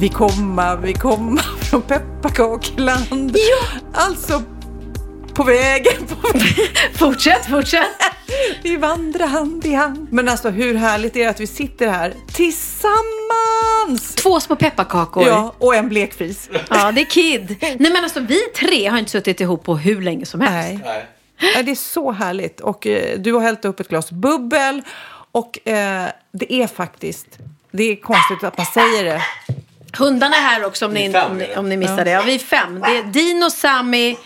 Vi komma, vi komma från pepparkakeland. Ja. Alltså på vägen. På vägen. Fortsätt, fortsätt. Vi vandrar hand i hand. Men alltså hur härligt är det att vi sitter här tillsammans? Två små pepparkakor. Ja, och en blekfis. Ja, det är Kid. Nej men alltså vi tre har inte suttit ihop på hur länge som helst. Nej. Nej. Det är så härligt. Och eh, du har hällt upp ett glas bubbel. Och eh, det är faktiskt, det är konstigt att man säger det. Hundarna är här också om ni, fem, om ni, om ni missade det. Ja, vi är fem. Det är Dino, Sammy,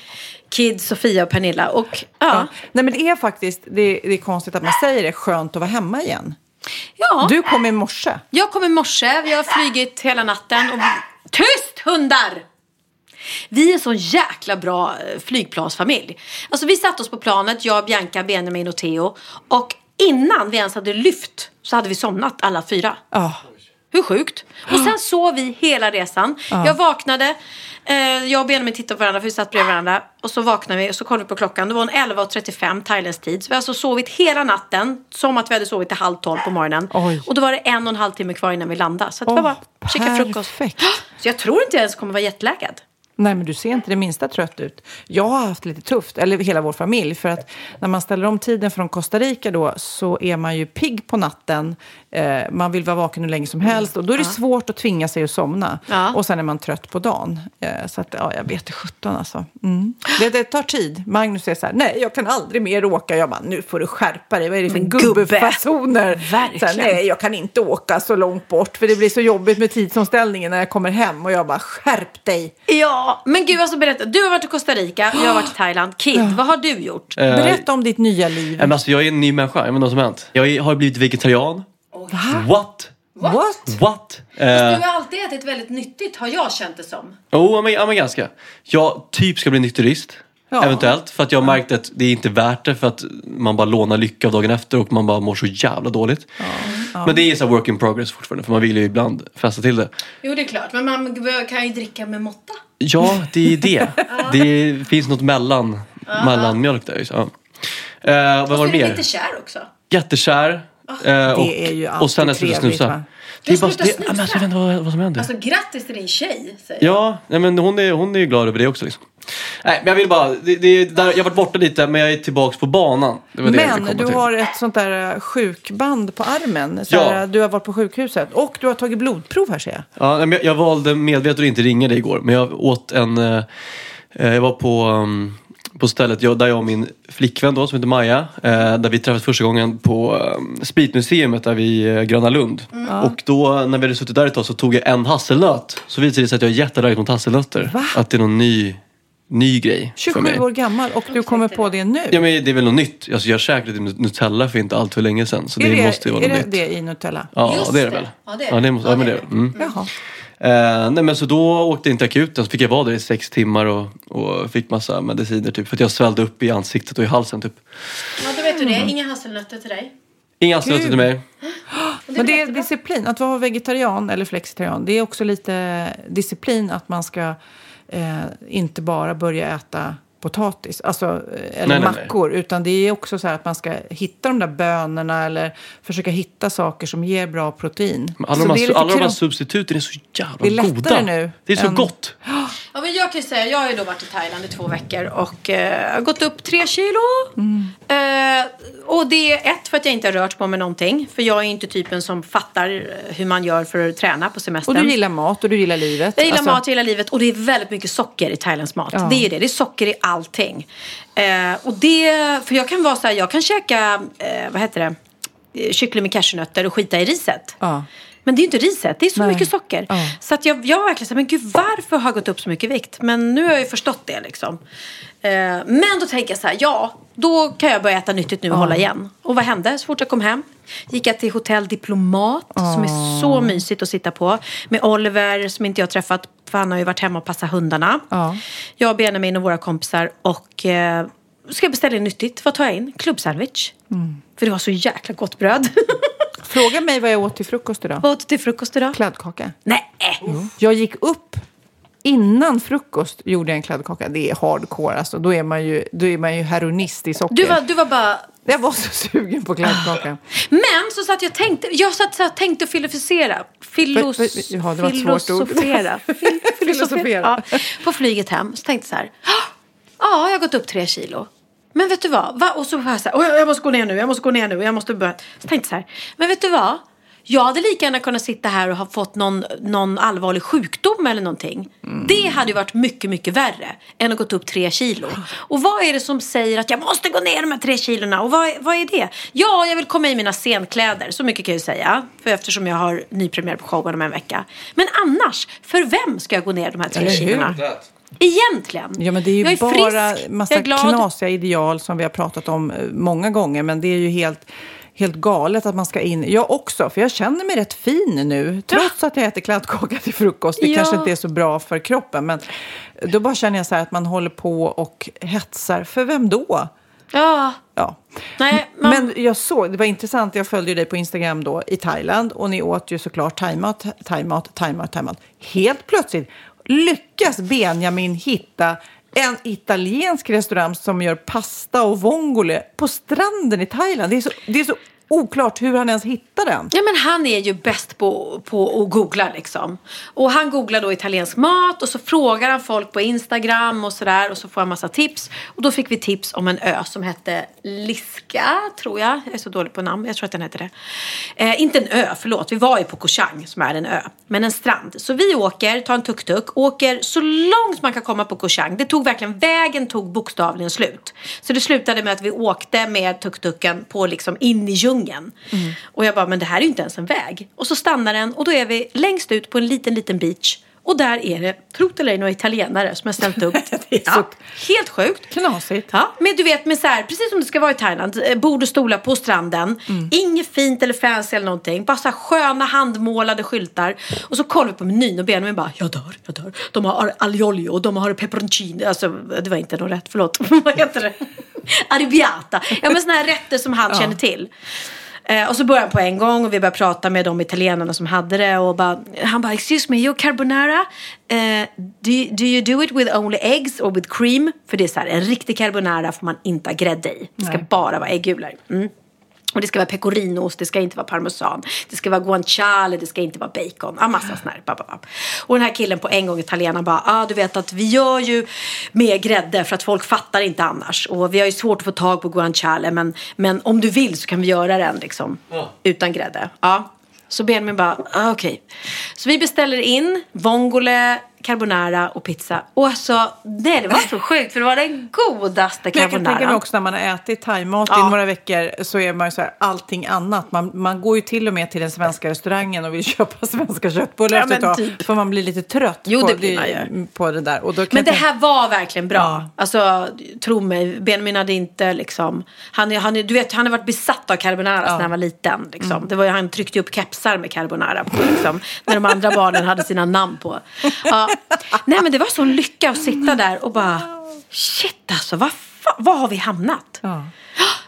Kid, Sofia och Pernilla. Och ja, Ja. Nej men det är faktiskt, det är, det är konstigt att man säger det, skönt att vara hemma igen. ja. Du kom i morse. jag kom i morse. Vi har flugit hela natten. Och... Tyst hundar! Vi är en så jäkla bra eh, flygplansfamilj. Alltså vi satte oss på planet, jag, Bianca, Benjamin och Theo. Och innan vi ens hade lyft så hade vi somnat alla fyra. Ja. Hur sjukt? Och sen sov vi hela resan. Jag vaknade, eh, jag och Benjamin tittade på varandra för vi satt bredvid varandra. Och så vaknade vi och så kollade vi på klockan. Det var en 11.35 thailändsk tid. Så vi har alltså sovit hela natten. Som att vi hade sovit till halv tolv på morgonen. Oj. Och då var det en och en halv timme kvar innan vi landade. Så att det var bara käka frukost. perfekt. Så jag tror inte jag ens kommer vara jetlaggad. Nej, men du ser inte det minsta trött ut. Jag har haft lite tufft, eller hela vår familj, för att när man ställer om tiden från Costa Rica då så är man ju pigg på natten. Eh, man vill vara vaken hur länge som helst och då är det svårt att tvinga sig att somna. Ja. Och sen är man trött på dagen. Eh, så att, ja, jag vet det sjutton alltså. Mm. Det, det tar tid. Magnus säger så här, nej, jag kan aldrig mer åka. Jag bara, nu får du skärpa dig. Vad är det för gubbe. gubbefasoner? Här, nej, jag kan inte åka så långt bort för det blir så jobbigt med tidsomställningen när jag kommer hem. Och jag bara, skärp dig. Ja, men gud alltså berätta. Du har varit i Costa Rica, jag har varit i Thailand. Kid, vad har du gjort? Eh, Berätta om ditt nya liv. Alltså, jag är en ny människa, jag vet inte vad som hänt. Jag är- har blivit vegetarian. What? What? What? Eh, Du har alltid ätit väldigt nyttigt, har jag känt det som. oh, men, ja, men ganska. Jag typ ska bli nykterist. Ja. Eventuellt. För att jag har märkt att det är inte värt det för att man bara lånar lycka av dagen efter och man bara mår så jävla dåligt. Men det är så här work in progress fortfarande för man vill ju ibland fästa till det. Jo, det är klart. Men man kan ju dricka med måtta. Ja, det är det. det finns något mellan, mellanmjölk där. Så, ja. Eh, vad var det mer? lite kär också. Jättekär. Eh, och, är ju och sen alltid när jag slutar trevligt, snusa. va? Det är bara, det, snusa? men alltså, jag vet inte vad, vad som händer. Alltså grattis till din tjej, säger. Ja, nej, men hon är, hon är ju glad över det också. Liksom. Nej, men jag vill bara, det, det, där, jag har varit borta lite men jag är tillbaks på banan. Det var det jag Men du till. har ett sånt där eh, sjukband på armen. Så Ja. här, du har varit på sjukhuset. Och du har tagit blodprov här ser jag. Ja, nej, men jag, jag valde medvetet att inte ringa dig igår. Men jag åt en... Eh, eh, jag var på, um, på stället jag, där jag och min flickvän då, som heter Maja. Eh, där vi träffades första gången på um, Spritmuseet där vid eh, Gröna Lund. Och då när vi hade suttit där ett tag så tog jag en hasselnöt. Så visade det sig att jag är jätteallergisk mot hasselnötter. Va? Att det är någon ny, ny grej för 27 mig. år gammal och du kommer på det nu. Ja men det är väl något nytt. Alltså, jag käkade lite Nutella för inte allt för länge sedan. Så är det, det, måste ju vara är något det nytt. det i Nutella? Ja, Just det är det det. väl. Ja, det är Ja, det. det måste, Ja, men det det är är det. Mm. Jaha. Eh, nej men så då åkte jag inte akuten så fick jag vara där i sex timmar och, och fick massa mediciner typ. För att jag svällde upp i ansiktet och i halsen typ. Ja, då vet du det. Inga hasselnötter till dig. Inga hasselnötter till mig. Men det är disciplin. Att vara vegetarian eller flexitarian, det är också lite disciplin att man ska eh, inte bara börja äta potatis, alltså, eh, eller Nej, nej, nej. mackor. Utan det är också så här att man ska hitta de där bönorna eller försöka hitta saker som ger bra protein. Men Alla, Så de det är här, alla de här substituten är så jävla Det är lättare goda. nu Det är så än- gott. Ja, men jag kan ju säga, jag har ju då varit i Thailand i två veckor och eh, gått upp tre kilo. Eh, och det är ett för att jag inte har rört på mig någonting. För jag är inte typen som fattar eh, hur man gör för att träna på semestern. Och du gillar mat och du gillar livet. Jag gillar Alltså, mat hela livet och det är väldigt mycket socker i Thailands mat. Ja. Det är ju det, det är socker i allting. Eh, och det, för jag kan vara så här, jag kan käka, eh, vad heter det, eh, kyckling med cashewnötter och skita i riset. Ja. Men det är inte riset, det är så Nej. mycket socker. Ja. Så att jag, jag var verkligen så här, men gud varför har jag gått upp så mycket vikt? Men nu har jag ju förstått det liksom. Eh, men då tänker jag så här, ja, då kan jag börja äta nyttigt nu och hålla igen. Och vad hände så fort jag kom hem? Gick jag till Hotell Diplomat som är så mysigt att sitta på. Med Oliver som inte jag har träffat för han har ju varit hemma och passat hundarna. Ja. Jag, Benjamin och våra kompisar och eh, ska beställa in nyttigt. Vad tar jag in? Klubbsandwich. Mm. För det var så jäkla gott bröd. Fråga mig vad jag åt till frukost idag. Vad åt du till frukost idag? Kladdkaka. Nej! Jag gick upp innan frukost gjorde jag en kladdkaka. Det är hardcore alltså. Då är man ju, då är man ju heroinist i socker. Du var, du var bara... Jag var så sugen på kladdkaka. Men så satt jag tänkte, jag satt och tänkte filosofera. Filos, För- för- ja, det var ett svårt ord. filosofera. Fil- Filosofera. Ja, på flyget hem. Så tänkte jag så här. Ja, jag har gått upp tre kilo. Men vet du vad? Va? Och så var jag så här, "Åh, jag måste gå ner nu, jag måste gå ner nu, jag måste börja. Så tänkte jag så här. Men vet du vad? Jag hade lika gärna kunnat sitta här och ha fått någon, någon allvarlig sjukdom eller någonting. Det hade ju varit mycket, mycket värre än att gått upp tre kilo. Och vad är det som säger att jag måste gå ner de här tre kilorna? Och vad, är- vad är det? Ja, jag vill komma i mina scenkläder. Så mycket kan jag ju säga. För eftersom jag har nypremiär på showen om en vecka. Men annars, för vem ska jag gå ner de här tre kilorna? Egentligen. Ja, men det är ju jag är bara frisk, massa jag knasiga ideal som vi har pratat om eh, många gånger. Men det är ju helt, helt galet att man ska in. Jag också, för jag känner mig rätt fin nu. Trots att jag äter kladdkaka till frukost. Det Ja. kanske inte är så bra för kroppen. Men då bara känner jag så här att man håller på och hetsar. För vem då? Ja, Ja. nej. Man, Men jag såg, det var intressant, jag följde ju dig på Instagram då i Thailand och ni åt ju såklart thaimat, thaimat, thaimat, thaimat. Helt plötsligt lyckas Benjamin hitta en italiensk restaurang som gör pasta och vongole på stranden i Thailand. Det är så, det är så oklart hur han ens hittar den. Ja men han är ju bäst på, på att googla liksom. Och han googlar då italiensk mat och så frågar han folk på Instagram och sådär och så får han massa tips. Och då fick vi tips om en ö som hette Liska, tror jag. Jag är så dålig på namn, jag tror att den hette det. Eh, inte en ö, förlåt. Vi var ju på Koh Chang som är en ö. Men en strand. Så vi åker, tar en tuk-tuk, åker så långt man kan komma på Koh Chang. Det tog verkligen, vägen tog bokstavligen slut. Så det slutade med att vi åkte med tuk-tuken på liksom in i djungeln. Och jag bara, men det här är ju inte ens en väg. Och så stannar den och då är vi längst ut på en liten, liten beach. Och där är det, tro det eller ej, några italienare som har ställt upp. Så- helt sjukt. Knasigt. Ja, men du vet med så här, precis som det ska vara i Thailand, eh, bord och stolar på stranden. Inget fint eller fancy eller någonting. Bara så här sköna handmålade skyltar. Och så kollar vi på menyn och Benjamin bara, jag dör, jag dör. De har aglio och de har peperoncini. Alltså, det var inte något rätt, förlåt. Vad heter det? Arrabbiata. Ja, men såna här rätter som han känner till. Eh, och så började han på en gång och vi började prata med de italienarna som hade det. Och bara, han bara, excuse me, your carbonara, eh, do, you- do you do it with only eggs or with cream? För det är så här, en riktig carbonara får man inte ha grädde i. Det ska Nej. bara vara äggulor. Mm. Och det ska vara pecorinost, det ska inte vara parmesan. Det ska vara guanciale, det ska inte vara bacon. Ja, massa sån här. Och den här killen på en gång, italienaren, bara, ah, du vet att vi gör ju med grädde för att folk fattar inte annars. Och vi har ju svårt att få tag på guanciale, men, men om du vill så kan vi göra den liksom. Utan grädde. Ja. Så Benjamin bara, ah, okej. Så vi beställer in vongole, carbonara och pizza. Och alltså, nej det var så sjukt för det var den godaste Men jag kan tänka mig carbonara. också när man har ätit thaimat Ja. i några veckor så är man ju så här allting annat. Man, man går ju till och med till den svenska restaurangen och vill köpa svenska köttbullar Ja, efter ett typ. För man blir lite trött Jo, på, det blir man ju. på det där. Och då Men det tänka- här var verkligen bra. Ja. Alltså, tro mig, Benjamin hade inte liksom... Han, han, du vet, han har varit besatt av carbonara när han var liten. Liksom. Mm. Det var, ju- han tryckte upp kepsar med carbonara på. Liksom, när de andra barnen hade sina namn på. Ja. Nej, men det var sån lycka att sitta där och bara... Shit alltså, vad, var har vi hamnat? Ja.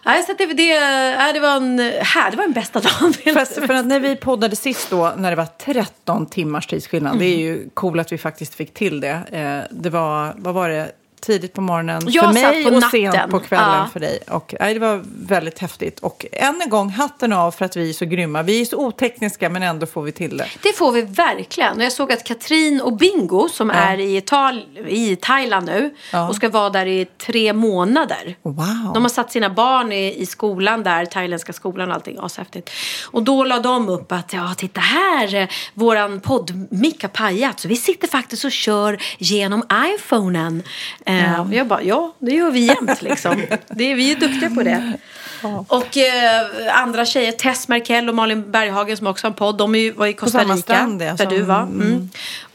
Nej, så det, det, nej, det var en här, det var den bästa dagen. Fast för att när vi poddade sist då, när det var 13 timmars tidsskillnad, det är ju coolt att vi faktiskt fick till det. Eh, det var, vad var det, tidigt på morgonen Jag för mig och sent på kvällen Ja. för dig. Och, nej, det var väldigt häftigt. Och än en gång, hatten av för att vi är så grymma. Vi är så otekniska men ändå får vi till det. Det får vi verkligen. Och jag såg att Katrin och Bingo som är i, Ital- i Thailand nu Ja. och ska vara där i tre månader. Wow. De har satt sina barn i, i skolan där, thailändska skolan och allting. Ashäftigt. Och då la de upp att, ja titta här, våran poddmick har pajat. Så vi sitter faktiskt och kör genom iPhonen. Eh, och jag bara, ja det gör vi jämt liksom. det är, vi är duktiga på det. Och eh, andra tjejer, Tess Merkel och Malin Berghagen som också har en podd, de är var i Costa Rica. strand, där som- du var. Mm.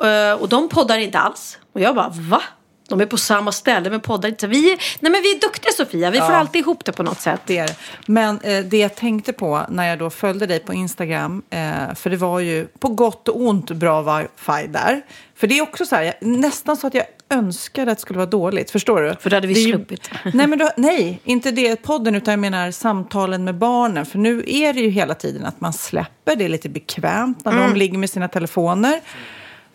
Eh, och de poddar inte alls. Och jag bara, va? De är på samma ställe men poddar inte. Vi är, nej men vi är duktiga Sofia, vi får Ja. alltid ihop det på något sätt. Det det. Men eh, det jag tänkte på när jag då följde dig på Instagram, eh, för det var ju på gott och ont bra wifi där. För det är också så här, jag, nästan så att jag önskade att det skulle vara dåligt. Förstår du? För då hade vi ju- sluppit. Nej, men då, nej, inte det podden, utan jag menar samtalen med barnen. För nu är det ju hela tiden att man släpper, det är lite bekvämt när Mm. de ligger med sina telefoner.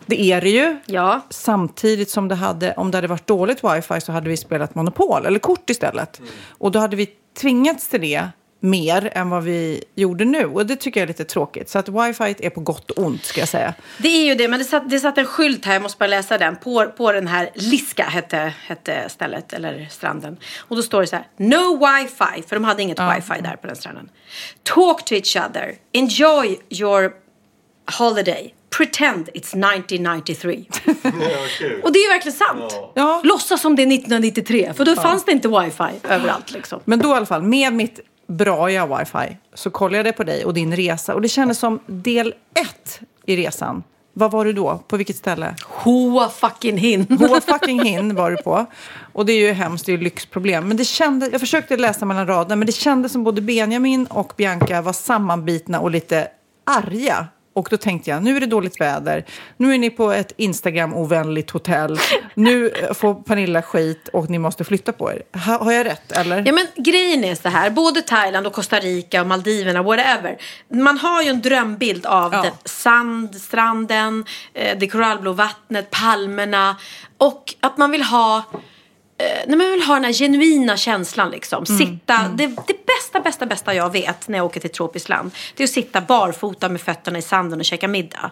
Det är det ju. Ja. Samtidigt som det hade, om det hade varit dåligt wifi så hade vi spelat Monopol eller kort istället. Och då hade vi tvingats till det mer än vad vi gjorde nu. Och det tycker jag är lite tråkigt. Så att wifi är på gott och ont ska jag säga. Det är ju det, men det satt, det satt en skylt här, jag måste bara läsa den. På, på den här Liska hette, hette stället, eller stranden. Och då står det så här, no wifi, för de hade inget wifi där på den stranden. Talk to each other, enjoy your holiday, pretend it's 1993. Och det är ju verkligen sant. Ja. Låtsas som det är 1993, för då fanns det inte wifi överallt liksom. Men då i alla fall, med mitt braiga wifi så kollade jag på dig och din resa. Och det kändes som del ett i resan. Vad var du då? På vilket ställe? Hoa fucking hin. Hoa fucking hin var du på. Och det är ju hemskt, det är ju lyxproblem. Men det kände, jag försökte läsa mellan raderna, men det kändes som både Benjamin och Bianca var sammanbitna och lite arga. Och då tänkte jag, nu är det dåligt väder. Nu är ni på ett Instagram-ovänligt hotell. Nu får Pernilla skit och ni måste flytta på er. Ha, har jag rätt, eller? Ja men grejen är så här, både Thailand och Costa Rica och Maldiverna, whatever. Man har ju en drömbild av Ja. sand, stranden, eh, det korallblå vattnet, palmerna. Och att man vill ha eh, när man vill ha den här genuina känslan liksom. Sitta, Det, det bästa, bästa, bästa jag vet när jag åker till tropiskt land. Det är att sitta barfota med fötterna i sanden och käka middag.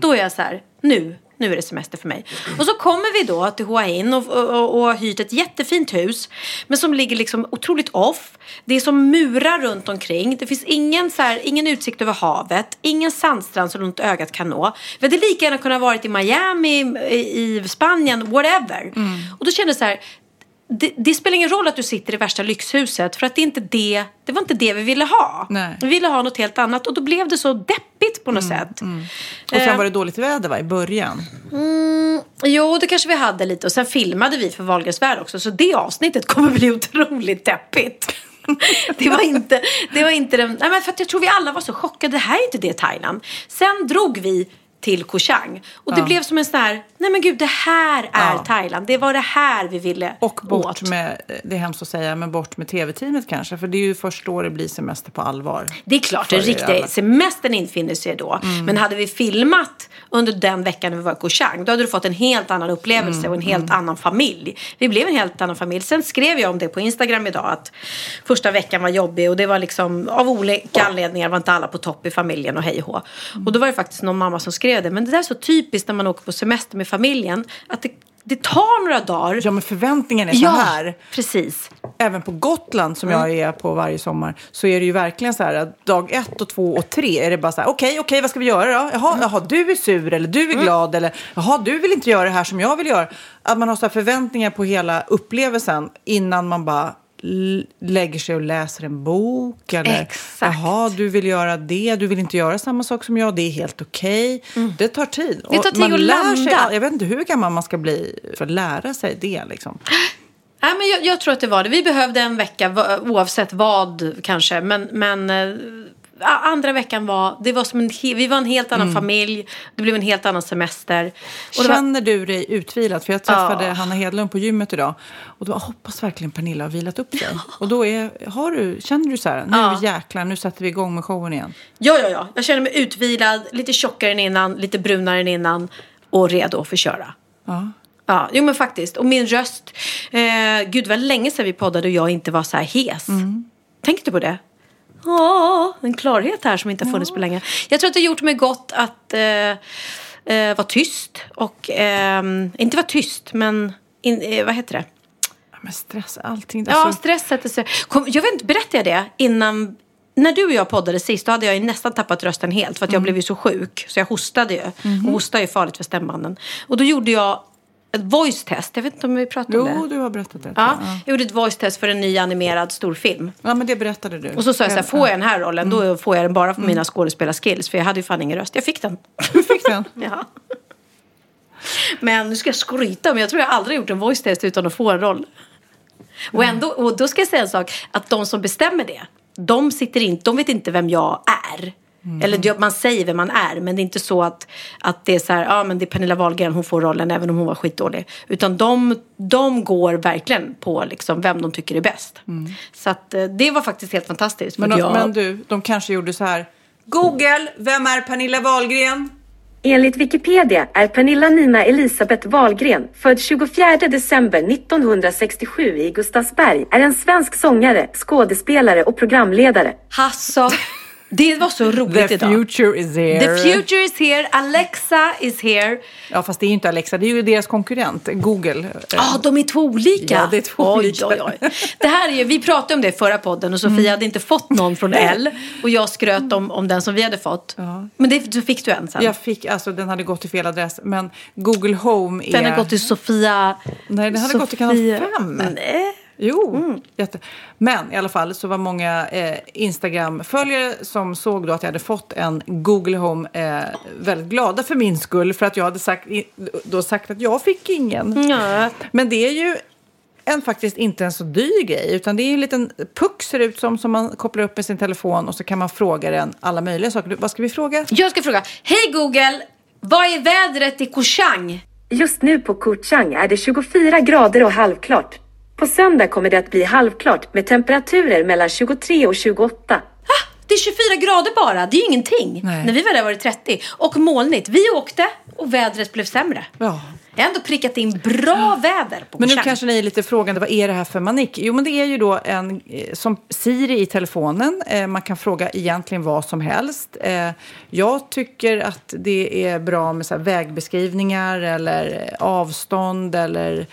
Då är jag så här, nu, nu är det semester för mig. Och så kommer vi då till Hua Hin och, och, och, och har hyrt ett jättefint hus. Men som ligger liksom otroligt off. Det är som murar runt omkring. Det finns ingen, så här, ingen utsikt över havet. Ingen sandstrand så långt ögat kan nå. Vi hade lika gärna kunnat varit i Miami, i, i Spanien, whatever. Och då kände jag så här, det, det spelar ingen roll att du sitter i värsta lyxhuset för att det, inte det, det var inte det vi ville ha. Nej. Vi ville ha något helt annat och då blev det så deppigt på något sätt. Och sen Eh, var det dåligt väder va, i början. Jo, det kanske vi hade lite och sen filmade vi för Wahlgrens värld också så det avsnittet kommer bli otroligt deppigt. det var inte, det var inte den, nej men för att jag tror vi alla var så chockade, det här är inte det Thailand. Sen drog vi till Koh Chang och det blev som en sån här, nej men gud det här är Ja. Thailand, det var det här vi ville Och bort åt. med, det är hemskt att säga, men bort med tv-teamet kanske. För det är ju först då det blir semester på allvar. Det är klart, den riktiga. Mm. semestern infinner sig då. Men hade vi filmat under den veckan när vi var i Koh Chang, då hade du fått en helt annan upplevelse Mm, och en helt annan familj. Vi blev en helt annan familj. Sen skrev jag om det på Instagram idag, att första veckan var jobbig och det var liksom av olika anledningar var inte alla på topp i familjen och hej och. Mm. Och då var det faktiskt någon mamma som skrev det, men det där är så typiskt när man åker på semester med familjen, att det, det tar några dagar. Ja, men förväntningen är så här. precis. Även på Gotland, som Mm. jag är på varje sommar, så är det ju verkligen så här att dag ett och två och tre är det bara så här, okej, okej, vad ska vi göra då? Jaha, jaha, du är sur eller du är Mm. glad eller jaha, du vill inte göra det här som jag vill göra. Att man har så här förväntningar på hela upplevelsen innan man bara lägger sig och läser en bok. Eller, Exakt. Jaha, du vill göra det, du vill inte göra samma sak som jag, det är helt okej. Det tar tid. Det tar tid man att lär. Sig, jag vet inte hur gammal man ska bli för att lära sig det. Liksom. Nej, men jag, jag tror att det var det. Vi behövde en vecka oavsett vad kanske. Men, men eh, andra veckan var, det var som en, vi var en helt annan familj. Det blev en helt annan semester. Det var, Känner du dig utvilad? För jag träffade Ja. Hanna Hedlund på gymmet idag. Och då hoppas verkligen Pernilla har vilat upp sig. Och då är, har du, känner du så här, nu Ja. jäklar, nu sätter vi igång med showen igen. ja, ja, ja. Jag känner mig utvilad, lite tjockare än innan, lite brunare än innan och redo för att köra. Ja. Ja, jo men faktiskt. Och min röst. Eh, gud, det var länge sedan vi poddade och jag inte var så här hes. Tänkte du på det? Åh, en klarhet här som inte har funnits på länge. Jag tror att det har gjort mig gott att eh, eh, vara tyst. Och ehm, inte vara tyst, men in, eh, vad heter det? Ja, Men stress, allting. Ja, Alltså, stress sätter sig. Kom, jag vet inte, berättade jag det innan? När du och jag poddade sist, då hade jag ju nästan tappat rösten helt. För att jag blev ju så sjuk, så jag hostade ju. Och hosta är ju farligt för stämbanden. Och då gjorde jag ett voice test. Jag vet inte om vi pratade om jo, det. du har berättat det. Ja, jag gjorde ett voice test för en ny animerad storfilm. ja, men det berättade du. Och så sa jag så här, får jag den här rollen, då får jag den bara för mina skådespelarskills. För jag hade ju fan ingen röst. Jag fick den. Du fick den. Ja. Men nu ska jag skryta, men jag tror jag aldrig gjort en voice test utan att få en roll. Och, ändå, och då ska jag säga en sak, att de som bestämmer det, de, sitter inte, de vet inte vem jag är. Eller det- man säger vem man är, men det är inte så att, att det är så här, ja men det är Pernilla Wahlgren, hon får rollen även om hon var skitdålig. Utan de, de går verkligen på liksom vem de tycker är bäst. Så att eh, det var faktiskt helt fantastiskt. Men, de, jag, men du, de kanske gjorde så här. Google, vem är Pernilla Wahlgren? Enligt Wikipedia är Pernilla Nina Elisabeth Wahlgren, född 24 december 1967 i Gustavsberg, är en svensk sångare, skådespelare och programledare. Alltså, det var så roligt The idag. future is here. The future is here, Alexa is here. Ja, fast det är ju inte Alexa, det är ju deras konkurrent, Google. Ja, ah, de är två olika. Ja, det är två oj, olika. Oj, oj. Det här är vi pratade om det i förra podden och Sofia hade inte fått någon från L. Och jag skröt om, om den som vi hade fått. Men det då fick du en sen. Jag fick, alltså den hade gått till fel adress, men Google Home är... Den har gått till Sofia. Nej, den hade gått till kanal Sofia- 5. Nej. Jo, jätte. Men i alla fall så var många eh, Instagram-följare som såg då att jag hade fått en Google Home eh, väldigt glada för min skull för att jag hade sagt, då sagt att jag fick ingen. Ja. Men det är ju en faktiskt inte en så dyr grej utan det är en liten puck ser ut som som man kopplar upp med sin telefon och så kan man fråga den alla möjliga saker. Du, Vad ska vi fråga? Jag ska fråga. Hej Google, vad är vädret i Koh Chang? Just nu på Koh Chang är det 24 grader och halvklart. På söndag kommer det att bli halvklart med temperaturer mellan 23 och 28. Ah, det är 24 grader bara, det är ju ingenting. Nej. När vi var där var det 30. Och molnigt. Vi åkte och vädret blev sämre. Ja. Jag har ändå prickat in bra väder på Men nu kanske ni är lite frågande, vad är det här för manik? Jo, men det är ju då en, eh, som Siri i telefonen. Eh, man kan fråga egentligen vad som helst. Eh, jag tycker att det är bra med så vägbeskrivningar eller avstånd. Eller,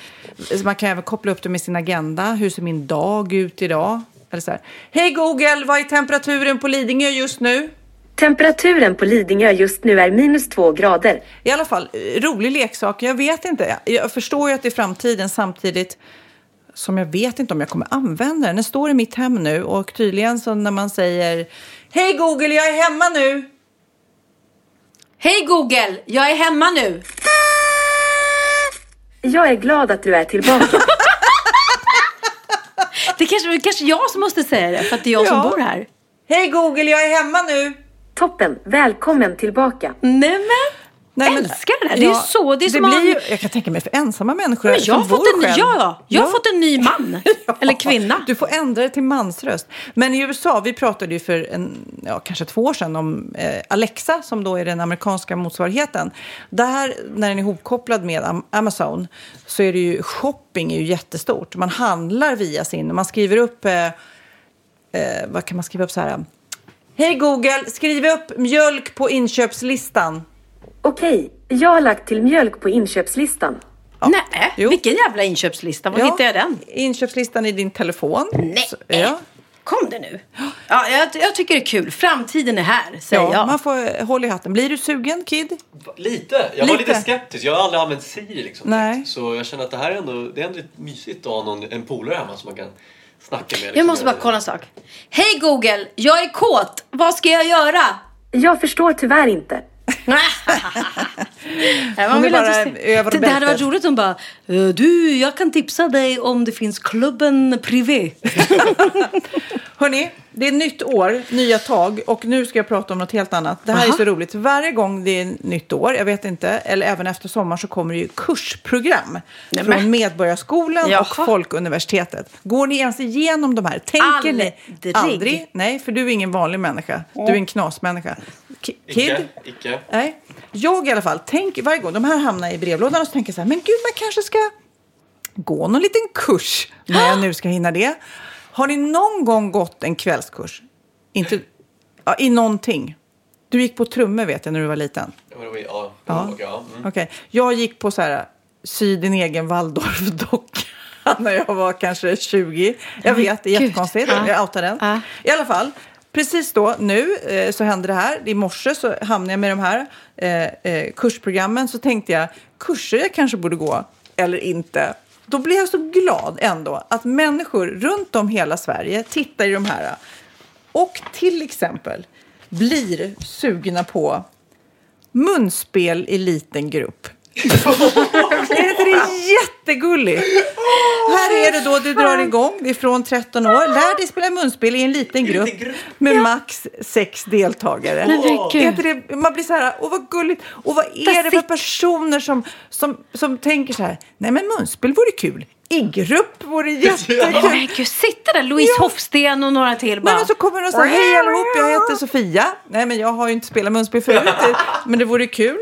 man kan även koppla upp det med sin agenda. Hur ser min dag ut idag? Eller så här, Hej Google, vad är temperaturen på Lidingö just nu? Temperaturen på Lidingö just nu är minus 2 grader. I alla fall, eh, rolig leksak. Jag vet inte. Jag förstår ju att det är framtiden samtidigt som jag vet inte om jag kommer använda den. Den står i mitt hem nu och tydligen så när man säger Hej Google, jag är hemma nu. Hej Google, jag är hemma nu. Jag är glad att du är tillbaka. Det kanske det kanske jag som måste säga det för att det är jag som Ja. bor här. Hej Google, jag är hemma nu. Toppen, välkommen tillbaka. Nej men, Nej, men- älskar det här. Det är ju så, det är som blir han- ju, Jag kan tänka mig för ensamma människor men jag har fått en, själv. ja, jag har Ja. fått en ny man. Eller kvinna. Du får ändra det till mansröst. Men i USA, vi pratade ju för en, ja, kanske två år sedan om eh, Alexa som då är den amerikanska motsvarigheten. Där, när den är ihopkopplad med Am- Amazon så är det ju shopping är ju jättestort. Man handlar via sin, man skriver upp, eh, eh, vad kan man skriva upp så här? Hej Google, skriv upp mjölk på inköpslistan. Okej, jag har lagt till mjölk på inköpslistan. Nej, Jo. vilken jävla inköpslista. Var hittade jag den? Inköpslistan i din telefon. Nej. Så, ja. Kom det nu? Ja, jag, jag tycker det är kul. Framtiden är här, säger Ja, jag. man får eh, hålla i hatten. Blir du sugen, Kid? Lite. Jag var Lite. lite skeptisk. Jag har aldrig använt Siri liksom. Nej. Så jag känner att det här är ändå, det är ändå lite mysigt att ha någon, en polare hemma som man kan snacka med. Jag måste bara kolla en sak. Hej Google, jag är kåt. Vad ska jag göra? Jag förstår tyvärr inte. Hon är vill bara över det, det hade varit roligt om bara "Eh, Du, jag kan tipsa dig om det finns klubben privé. Hörni, det är nytt år, nya tag och nu ska jag prata om något helt annat. Det här är Aha. så roligt. Varje gång det är nytt år, jag vet inte, eller även efter sommar så kommer det ju kursprogram Nej, från. Medborgarskolan Jaha. och Folkuniversitetet. Går ni ens igenom de här? Tänker ni? Aldrig. Aldrig? Nej, för du är ingen vanlig människa. Du är en knasmänniska. Ki- Kid? Icke. Nej. Jag i alla fall, tänk varje gång de här hamnar i brevlådan och så tänker jag så här, men gud, man kanske ska gå någon liten kurs när jag nu ska hinna det. Har ni någon gång gått en kvällskurs? Inte, ja, I någonting? Du gick på trummor vet jag när du var liten. Ja, Ja, Ja. Mm. Okej. Jag gick på så här, sy din egen Waldorfdocka när jag var kanske 20. Jag vet, det är jättekonstigt. Ja. Jag outar den. Ja. I alla fall, precis då, nu, eh, så hände det här. I morse så hamnade jag med de här eh, eh, kursprogrammen. Så tänkte jag, kurser jag kanske borde gå eller inte. Då blev jag så glad ändå att människor runt om hela Sverige tittar i de här och till exempel blir sugna på munspel i liten grupp är inte det jättegulligt? Här är det då du drar igång, det är från 13 år. Lär dig spela munspel i en liten grupp med max sex deltagare. inte det, man blir så här, åh vad gulligt. Och vad är det för personer som, som, som tänker så här, nej men munspel vore kul. I grupp vore jättekul. Men gud, sitter där Louise Ja. Hofsten och några till bara. Nej, men så kommer de och säger hej allihop, jag heter Sofia. Nej, men jag har ju inte spelat munspel förut, det- men det vore kul.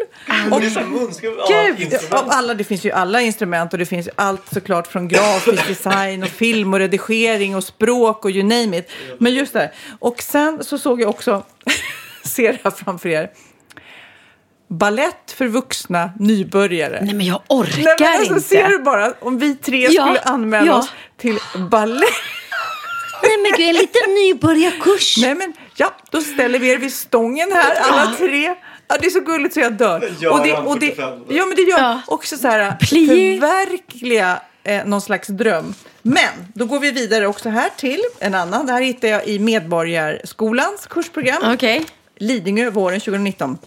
Och, Gud! Av alla, det finns ju alla instrument och det finns ju allt såklart från grafisk design och film och redigering och språk och you name it. Men just det här. Och sen så såg jag också, ser det här framför er, ballett för vuxna nybörjare. Nej men jag orkar Nej, men alltså, inte. Ser du bara, om vi tre Ja, skulle anmäla ja. oss till ballett Nej men gud, en liten nybörjarkurs. Nej men ja, då ställer vi er vid stången här alla tre. Ja, det är så gulligt så jag dör. Göran, och det, och det, 45. ja, men det gör Ja. också så här, förverkliga eh, någon slags dröm. Men då går vi vidare också här till en annan. Det här hittar jag i Medborgarskolans kursprogram. Okej. Lidingö våren 2019.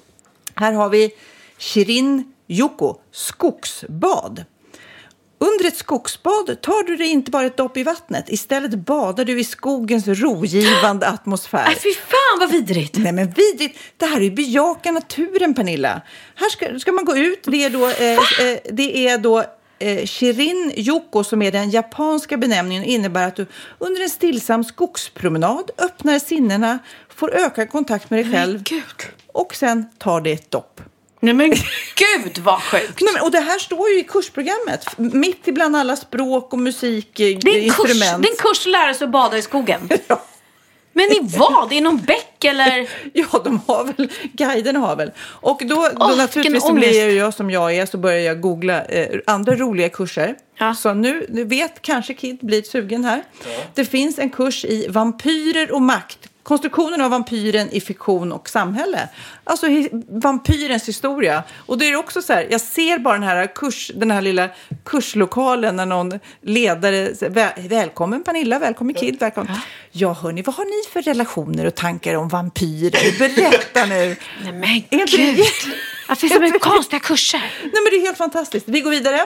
Här har vi Shirin Yoko, skogsbad. Under ett skogsbad tar du dig inte bara ett dopp i vattnet. Istället badar du i skogens rogivande atmosfär. Nej fy fan vad vidrigt. Nej men vidrigt! Det här är ju bejaka naturen Pernilla. Här ska, ska man gå ut. Det är då, eh, eh, det är då eh, Shirin Yoko som är den japanska benämningen innebär att du under en stillsam skogspromenad öppnar sinnena, får ökad kontakt med dig själv och sen tar det ett dopp. Nej men gud vad sjukt. Nej, men, och det här står ju i kursprogrammet, mitt ibland alla språk och musik, eh, Det är en kurs, instrument. det är en kurs att lära sig att bada i skogen. Ja. Men i vad? I någon bäck eller? Ja, de har väl, guiderna har väl. Och då, då Åh, naturligtvis blir jag som jag är så börjar jag googla eh, andra roliga kurser. Ja. Så nu, nu vet kanske Kid blir sugen här. Det finns en kurs i vampyrer och makt. Konstruktionen av vampyren i fiktion och samhälle. Alltså vampyrens historia. Och det är också så här, jag ser bara den här, kurs, den här lilla kurslokalen när någon ledare säger "Väl- Välkommen Pernilla, välkommen Kid, välkommen. Ja hörni, vad har ni för relationer och tankar om vampyrer? Berätta nu. Nej men det gud. Varför finns det så mycket konstiga kurser? Nej, men det är helt fantastiskt. Vi går vidare.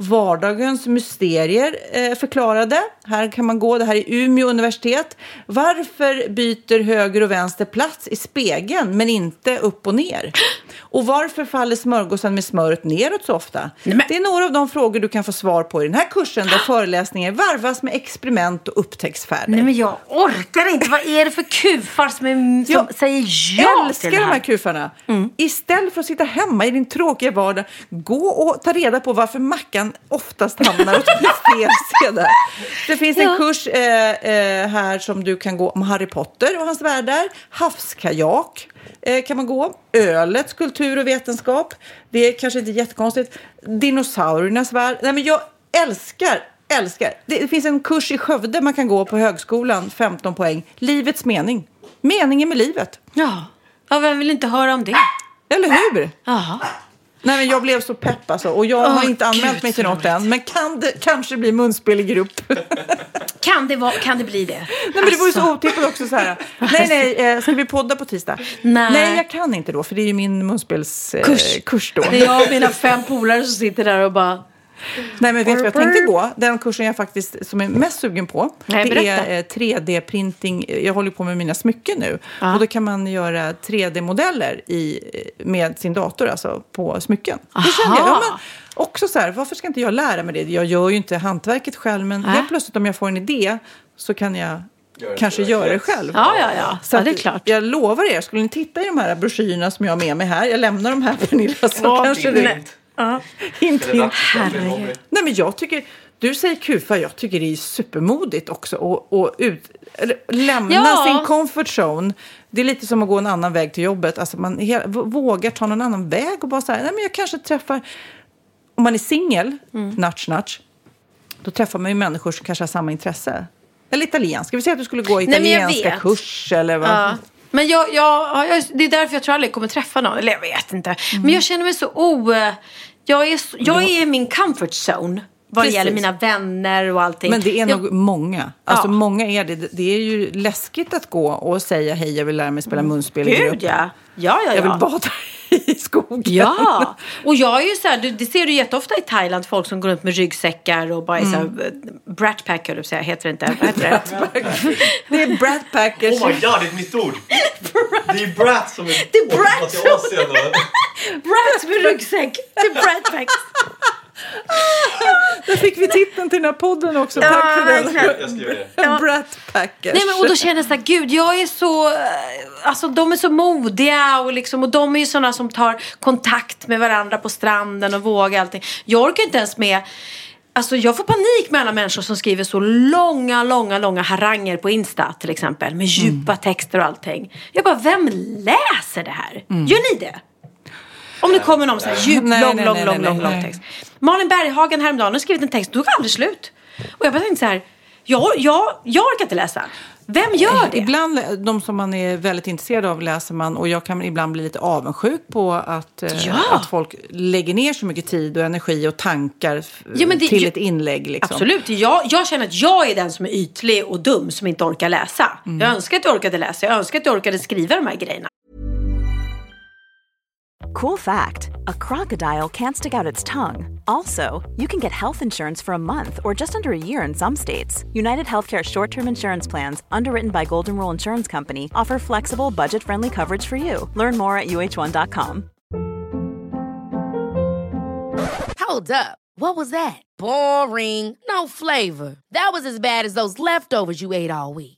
Vardagens mysterier eh, förklarade. Här kan man gå. Det här är Umeå universitet. Varför byter höger och vänster plats i spegeln men inte upp och ner? Och varför faller smörgåsen med smöret neråt så ofta? men- Det är några av de frågor du kan få svar på i den här kursen där föreläsningen varvas med experiment och upptäcktsfärder. Nej men jag orkar inte. Vad är det för kufar som, är, som Jag säger ja älskar till det de här här? kufarna. Istället för att sitta hemma i din tråkiga vardag, gå och ta reda på varför mackan oftast hamnar åt fel sida. Det finns en Ja. kurs eh, eh, här som du kan gå om Harry Potter och hans världar. Havskajak eh, kan man gå. Ölets kultur och vetenskap. Det är kanske inte jättekonstigt. Dinosauriernas värld. Nej, men jag älskar Älskar. Det finns en kurs i Skövde man kan gå på högskolan, 15 poäng. Livets mening. Meningen med livet. Ja. ja, vem vill inte höra om det? Eller hur? Jaha. Nej, men jag blev så pepp alltså. Och jag Åh, har inte anmält Gud, mig till något än. Men kan det kanske bli munspel i grupp? nej, Kan det, vara, kan det bli det? men det vore så Alltså. otippat också så här. Nej, nej, eh, ska vi podda på tisdag? Nej. Nej, jag kan inte då. För det är ju min munspelskurs eh, Kurs. kurs då. Det är jag och mina fem polare som sitter där och bara... Nej, men vet du vad jag tänkte gå? Den kursen jag faktiskt som är mest sugen på. Nej, det är eh, 3D-printing. Jag håller på med mina smycken nu. Ja. Och då kan man göra 3D-modeller i, eh, med sin dator, alltså på smycken. Då kände jag, ja, Aha. men också så här, varför ska inte jag lära mig det? Jag gör ju inte hantverket själv, men Nej. helt plötsligt om jag får en idé så kan jag kanske göra det själv. Ja, ja, ja. Så ja det är klart. Jag lovar er, skulle ni titta i de här broschyrerna som jag har med mig här. Jag lämnar dem här Pernilla så kanske det... Hint, hint. Nej men jag tycker, du säger kufa, jag tycker det är supermodigt också och, och ut, eller, lämna Ja. sin comfort zone. Det är lite som att gå en annan väg till jobbet. Alltså man vågar ta någon annan väg och bara så här, nej men jag kanske träffar, om man är singel, Mm. nudge nudge, då träffar man ju människor som kanske har samma intresse. Eller italienska, vi säger att du skulle gå italienska vet. kurs eller vad. Ja. Men jag, jag, ja, jag, det är därför jag tror aldrig jag kommer träffa någon. Eller jag vet inte. Mm. Men jag känner mig så o... Jag är, jag är i min comfort zone. Vad det gäller mina vänner och allting. Men det är jag, nog många. Alltså Ja. många är det. Det är ju läskigt att gå och säga hej, jag vill lära mig spela munspel i grupp. Gud ja. Ja, ja, Jag vill ja. bada i skogen. Ja, och jag är ju så här, det ser du jätteofta i Thailand, folk som går runt med ryggsäckar och bara är så här, Mm. eh, brat pack, höll jag säga, heter det inte? Vad heter det? Det är Brat Packers. Oh my god, det är ett nytt ord! Det är brat som är Det är brat återkommer till Asien. Brat med ryggsäck, det är brat pack. Där fick vi titeln till den här podden också. Ja, Tack för den. Skriver det. Brat Packers. Nej, men, och då känner jag så här, gud, jag är så, eh, alltså de är så modiga och liksom, och de är ju sådana som tar kontakt med varandra på stranden och vågar allting. Jag orkar inte ens med Alltså jag får panik med alla människor som skriver så långa, långa, långa haranger på Insta till exempel. Med djupa texter och allting. Jag bara, vem läser det här? Gör ni det? Om det kommer någon så här djup, Nej, lång, nej, lång, nej, lång, lång, lång text. Malin Berghagen häromdagen har skrivit en text, tog aldrig slut. Och jag bara tänkte så här, jag, jag, jag orkar inte läsa. Vem gör det? Ibland, de som man är väldigt intresserad av läser man och jag kan ibland bli lite avundsjuk på att, eh, Ja. att folk lägger ner så mycket tid och energi och tankar Ja, det- till ju- ett inlägg. Liksom. Absolut. Jag, jag känner att jag är den som är ytlig och dum som inte orkar läsa. Mm. Jag önskar att jag orkade läsa. Jag önskar att jag orkade skriva de här grejerna. Cool fact a crocodile can't stick out its tongue. Also, you can get health insurance for a month or just under a year in some states. United Healthcare short term insurance plans, underwritten by Golden Rule Insurance Company, offer flexible, budget friendly coverage for you. Learn more at uh1.com. Hold up. What was that? Boring. No flavor. That was as bad as those leftovers you ate all week.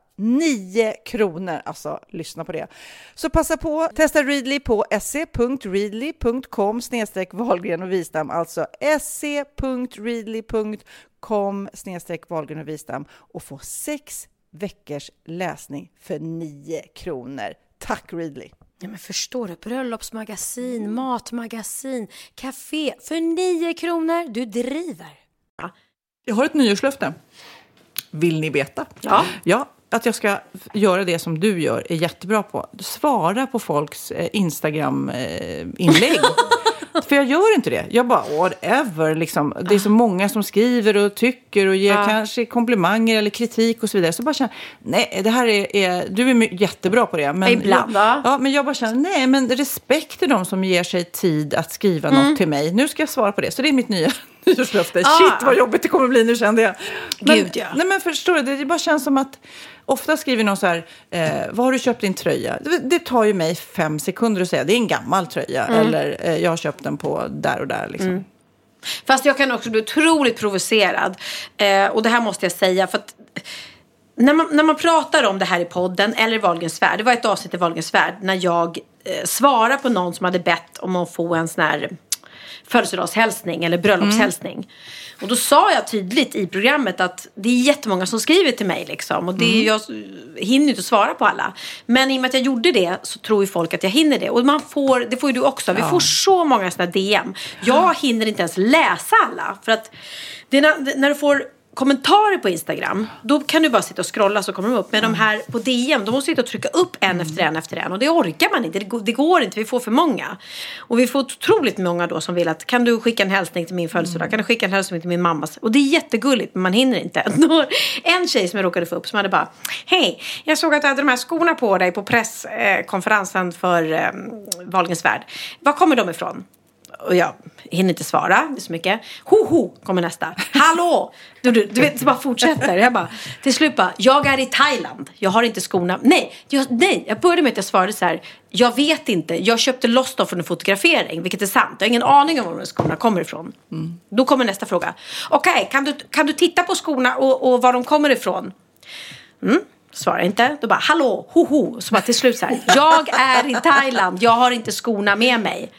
9 kronor. Alltså, lyssna på det. Så passa på. Testa Readly på se.readly.com snedstreck Wahlgren och Wistam. Alltså se.readly.com snedstreck Wahlgren och Wistam och få sex veckors läsning för 9 kronor. Tack Readly! Ja, men förstår du? Bröllopsmagasin, matmagasin, café för 9 kronor. Du driver. Jag har ett nyårslöfte. Vill ni veta? Ja. Ja, att jag ska göra det som du gör är jättebra på. Svara på folks eh, Instagram-inlägg. För jag gör inte det. Jag bara, whatever. Liksom. Det är så många som skriver och tycker och ger kanske komplimanger eller kritik och så vidare. Så bara känner, nej, det här är, är du är jättebra på det. Men Ibland, jag, ja, men jag bara känner, nej, men respekt till de som ger sig tid att skriva Mm. något till mig. Nu ska jag svara på det. Så det är mitt nya nyårslöfte. Ah. Shit, vad jobbigt det kommer bli nu kände jag. Men, Gud, ja. Nej, men förstår du, det bara känns som att ofta skriver någon så här, eh, vad har du köpt din tröja? Det, det tar ju mig fem sekunder att säga, det är en gammal tröja. Mm. Eller eh, jag har köpt den på där och där. Liksom. Fast jag kan också bli otroligt provocerad. Eh, och det här måste jag säga. För att när man, när man pratar om det här i podden eller i Wahlgrens värld. Det var ett avsnitt i Wahlgrens värld när jag eh, svarade på någon som hade bett om att få en sån här födelsedagshälsning eller bröllopshälsning. Och då sa jag tydligt i programmet att det är jättemånga som skriver till mig liksom. Och det är, jag hinner ju inte svara på alla. Men i och med att jag gjorde det så tror ju folk att jag hinner det. Och man får, det får ju du också. Vi får så många sådana DM. Jag hinner inte ens läsa alla. För att när, när du får kommentarer på Instagram, då kan du bara sitta och scrolla så kommer de upp. Men de här på DM, då måste sitta och trycka upp en efter en efter en. Och det orkar man inte, det går, det går inte, vi får för många. Och vi får otroligt många då som vill att, kan du skicka en hälsning till min födelsedag? Kan du skicka en hälsning till min mammas? Och det är jättegulligt, men man hinner inte. En tjej som jag råkade få upp som hade bara, hej, jag såg att du hade de här skorna på dig på presskonferensen för eh, Wahlgrens värld. Var kommer de ifrån? Och jag hinner inte svara, det är så mycket. Ho, ho, kommer nästa. Hallå! Du, du, du vet, det bara fortsätter. Jag bara, till slut bara, jag är i Thailand. Jag har inte skorna. Nej, jag, nej, jag började med att jag svarade så här. Jag vet inte, jag köpte loss dem från en fotografering, vilket är sant. Jag har ingen aning om var de skorna kommer ifrån. Då kommer nästa fråga. Okej, kan, du, kan du titta på skorna och, och var de kommer ifrån? Svarar inte. Då bara hallå, hoho. Så bara till slut så här. Jag är i Thailand. Jag har inte skorna med mig.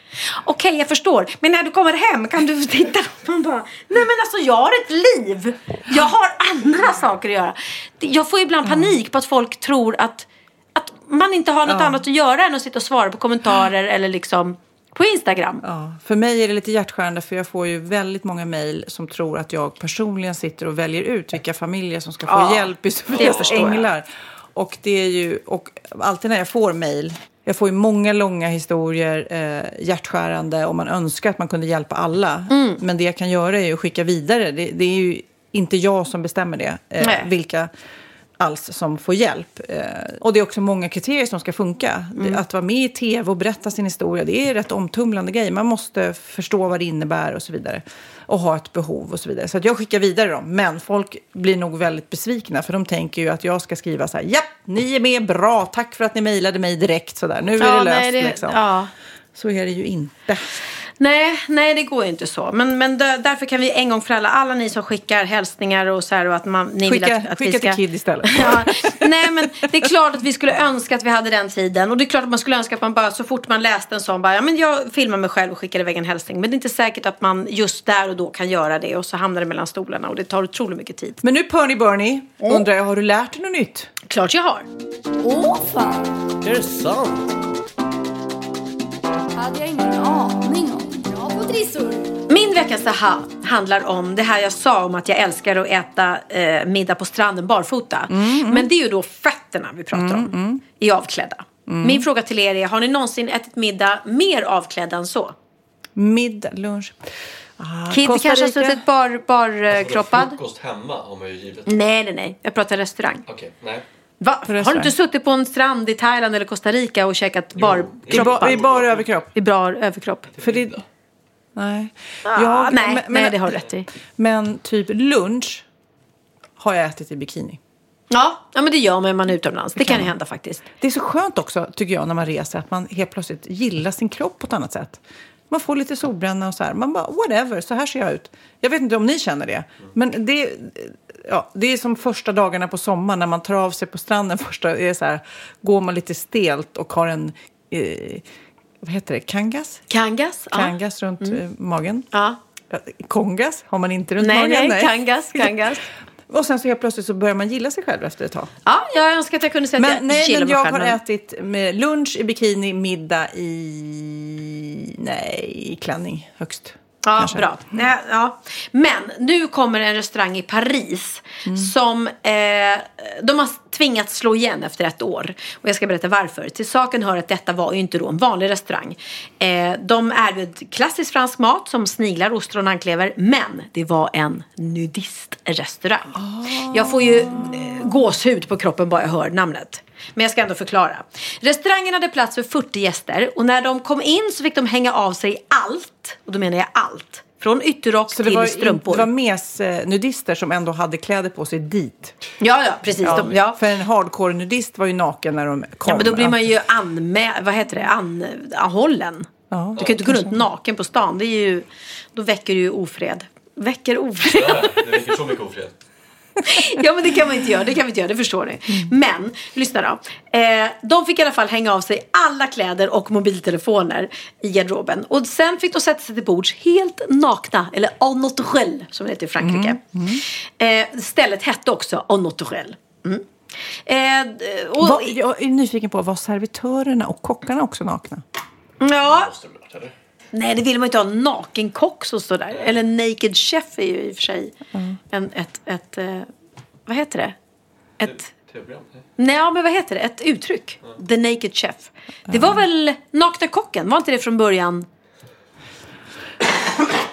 Okej, jag förstår. Men när du kommer hem kan du titta. Man bara, nej men alltså jag har ett liv. Jag har andra saker att göra. Jag får ibland panik på att folk tror att, att man inte har något annat att göra än att sitta och svara på kommentarer eller liksom på Instagram. Ja, för mig är det lite hjärtskärande för jag får ju väldigt många mejl som tror att jag personligen sitter och väljer ut vilka familjer som ska få Ja, hjälp i det Sofias förstår jag. änglar. Och det är ju, och alltid när jag får mejl, jag får ju många långa historier, eh, hjärtskärande och man önskar att man kunde hjälpa alla. Mm. Men det jag kan göra är ju att skicka vidare. Det, det är ju inte jag som bestämmer det. Eh, vilka alls som får hjälp. Eh, och det är också många kriterier som ska funka. Mm. Att vara med i tv och berätta sin historia, det är rätt omtumlande grej. Man måste förstå vad det innebär och så vidare. Och ha ett behov och så vidare. Så jag skickar vidare dem. Men folk blir nog väldigt besvikna för de tänker ju att jag ska skriva så här. Ja, ni är med, bra, tack för att ni mejlade mig direkt. Så där. Nu är det löst nej, det- liksom. ja. Så är det ju inte. Nej, nej det går ju inte så. Men, men därför kan vi en gång för alla, alla ni som skickar hälsningar och så här och att man, ni Skicka, vill att, att skicka vi ska... till Kid istället. Ja, nej men det är klart att vi skulle önska att vi hade den tiden. Och det är klart att man skulle önska att man bara så fort man läste en sån bara, ja men jag filmar mig själv och skickar iväg en hälsning. Men det är inte säkert att man just där och då kan göra det. Och så hamnar det mellan stolarna och det tar otroligt mycket tid. Men nu Perny Bernie, undrar jag, har du lärt dig något nytt? Klart jag har. Åh fan, Är det sant? hade jag ingen aning om. Min veckans aha handlar om det här jag sa om att jag älskar att äta eh, middag på stranden barfota. Men det är ju då fötterna vi pratar om, i avklädda. Min fråga till er är, har ni någonsin ätit middag mer avklädda än så? Middag, lunch. Ah, Costa kanske har suttit bar, bar, kroppad? Frukost hemma har man ju givet. Nej, nej, nej. Jag pratar restaurang. Okej, nej. Va? Har du inte suttit på en strand i Thailand eller Costa Rica och käkat I, barkroppad? ba, I bara överkropp. I bra överkropp? För det, nej. Ah, Jag- nej, men- nej, det har du rätt i. Men typ lunch har jag ätit i bikini. Ja, ja men det gör man när man är utomlands. Det kan ju hända faktiskt. Det är så skönt också, tycker jag, när man reser, att man helt plötsligt gillar sin kropp på ett annat sätt. Man får lite solbränna och så här. Man bara, whatever, så här ser jag ut. Jag vet inte om ni känner det. Men det, ja, det är som första dagarna på sommaren när man tar av sig på stranden. Första, är så här, går man lite stelt och har en, eh, vad heter det, kangas? Kangas? Ja. Kangas runt eh, magen. ja. Ja, Kongas har man inte runt Nej, magen. nej, kangas, kangas. Och sen så helt plötsligt så börjar man gilla sig själv efter ett tag. Ja, jag önskar att jag kunde säga att Men, jag nej, men jag har ätit med lunch i bikini, middag i... Nej, i klänning högst. Ja, kanske. bra. Ja, ja. Men nu kommer en restaurang i Paris Mm. som eh, de har tvingats slå igen efter ett år. Och jag ska berätta varför. Till saken hör att detta var ju inte då en vanlig restaurang. Eh, de erbjöd klassisk fransk mat som sniglar, ostron och anklever. Men det var en nudistrestaurang. Jag får ju eh, gåshud på kroppen bara jag hör namnet. Men jag ska ändå förklara. Restaurangen hade plats för 40 gäster och när de kom in så fick de hänga av sig allt. Och då menar jag allt. Från ytterrock Så till var, strumpor. det var mes-nudister som ändå hade kläder på sig dit. Ja, ja, precis. Ja, De, ja. För en hardcore-nudist var ju naken när de kom. ja, men då blir man ju anmä- vad heter det? An- anhållen. Ja, du kan ju inte gå runt naken på stan. Det är ju, då väcker du ju ofred. Väcker ofred. Ja, det väcker så mycket ofred. Ja men det kan man inte göra, det kan vi inte göra, det förstår ni. Men, lyssna då. Eh, de fick i alla fall hänga av sig alla kläder och mobiltelefoner i garderoben. Och sen fick de sätta sig till bords helt nakna, eller en naturel som det heter i Frankrike. Eh, stället hette också en naturel. Mm. Eh, och, Vad- jag är nyfiken på, var servitörerna och kockarna också nakna? ja, Nej det vill man ju inte ha en nakenkock som står där. Eller naked chef är ju i och för sig en, ett, ett eh, vad heter det? Ett... Nej. Ja, men vad heter det? Ett uttryck. The Naked Chef. Det var väl Nakna Kocken? Var inte det från början?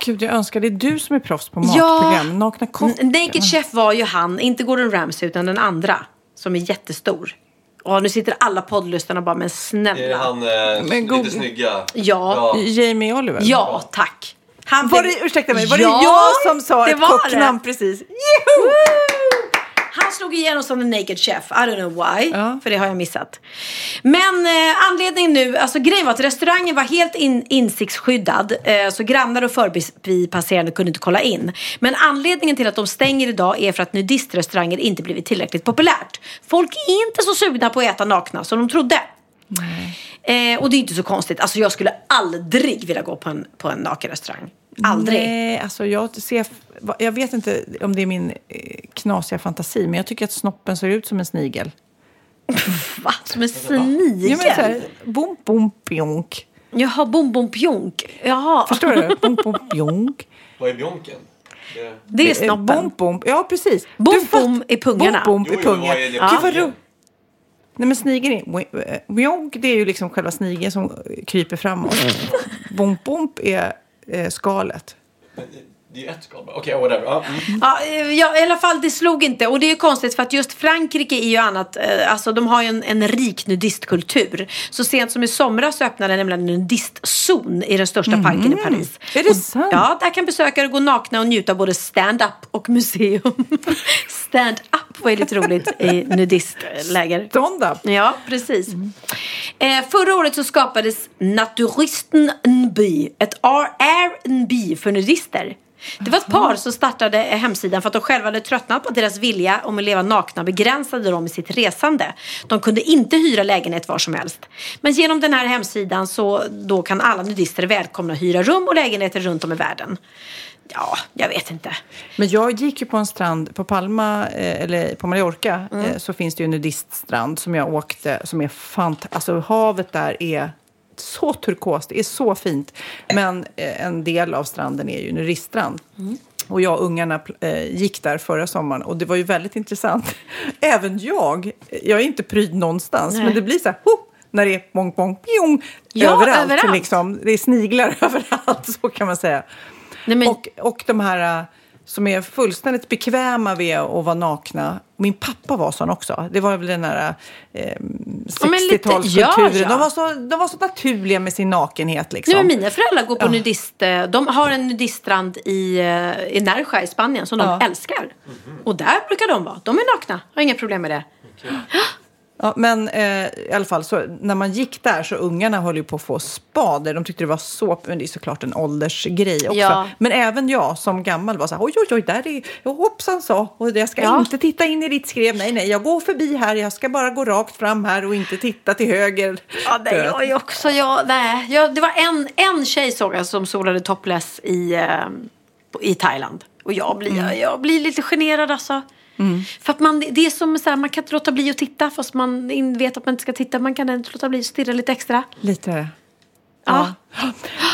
Gud, jag önskar det är du som är proffs på Ja. matprogram. Nakna kocken. Naked Chef var ju han, inte Gordon Ramsay utan den andra. Som är jättestor. Och nu sitter alla poddlyssnarna bara, men Är snälla. det han eh, Men lite god- snygga? Ja. Jamie Oliver. Ja, tack. Han Var blev- det, ursäkta mig, var Ja, det jag som sa det ett var kocknamn precis? Han slog igenom som en naked chef. I don't know why. Ja. För det har jag missat. Men eh, anledningen nu, alltså grejen var att restaurangen var helt in, insiktsskyddad. Eh, så grannar och förbipasserande kunde inte kolla in. Men anledningen till att de stänger idag är för att nudistrestauranger inte blivit tillräckligt populärt. Folk är inte så sugna på att äta nakna som de trodde. Eh, och det är inte så konstigt. Alltså jag skulle aldrig vilja gå på en, på en nakenrestaurang. Aldrig. Nej, alltså jag ser... Jag vet inte om det är min eh, knasiga fantasi, men jag tycker att snoppen ser ut som en snigel. Va? Som en snigel? Ja, men så här, bom, bom, pjonk. Jaha, bom bom pjonk. Jaha. Förstår du? Bom, bom, pjonk. Vad är bjonken? Det... Det är Eh, snoppen. Bom, bom. Ja, precis. Bom, Du fatt- bom i pungarna. Bom, bom Jo, i jo, pungen. vad är Nej, men snigeln är... Bjonk, det är ju liksom själva snigeln som kryper framåt. Bom, bom är eh, skalet. Det är ju ett skal bara. Okej, whatever. Ja, mm. Ja, eh, ja, i alla fall det slog inte. Och det är ju konstigt för att just Frankrike är ju annat. Eh, alltså de har ju en, en rik nudistkultur. Så sent som i somras öppnade nämligen en nudistzon i den största parken i Paris. Är det och, sant? Ja, där kan besökare gå nakna och njuta av både stand-up och museum. stand-up var ju lite roligt i nudistläger. Stånd upp. Ja, precis. Eh, förra året så skapades Naturisten Nby, ett R&B för nudister. Det var ett par som startade hemsidan för att de själva hade tröttnat på att deras vilja om att leva nakna begränsade dem i sitt resande. De kunde inte hyra lägenhet var som helst. Men genom den här hemsidan så då kan alla nudister välkomna att hyra rum och lägenheter runt om i världen. Ja, jag vet inte. Men jag gick ju på en strand på Palma, eh, eller på Mallorca, eh, så finns det ju en nudiststrand som jag åkte, som är fantastiskt. Alltså havet där är så turkost, det är så fint. Men eh, en del av stranden är ju nudiststrand. Och jag och ungarna eh, gick där förra sommaren och det var ju väldigt intressant. Även jag, jag är inte pryd någonstans, Nej. men det blir så här, ho, när det är bong, bong, pjong, Ja, överallt. överallt. Liksom. Det är sniglar överallt, så kan man säga. Nej, men, Och, och de här äh, som är fullständigt bekväma med att vara nakna. Min pappa var sån också. Det var väl den här eh, Ja, men lite- 60-talskulturen. ja, ja. De, var så, de var så naturliga med sin nakenhet. Liksom. Nej, men mina föräldrar går på nudist... eh, De har en nudiststrand i, eh, i Nerja i Spanien som de Ja. älskar. Och där brukar de vara. De är nakna. Har inga problem med det. Ja, men eh, i alla fall, så, när man gick där så ungarna höll ju på att få spader. De tyckte det var så, men det är såklart en åldersgrej också. Ja. Men även jag som gammal var så här, oj, oj, oj, där är, hoppsan och jag ska Ja. inte titta in i ditt skrev. Nej, nej, jag går förbi här, jag ska bara gå rakt fram här och inte titta till höger. Ja, nej, jag är också, jag, nej. Jag, det var en, en tjej såg jag som solade topless i, eh, i Thailand. Och jag blir, Mm. jag blir lite generad alltså. För att man, det är som så här, man kan inte låta bli att titta fast man vet att man inte ska titta. Man kan inte låta bli att stirra lite extra. Lite det. Ja.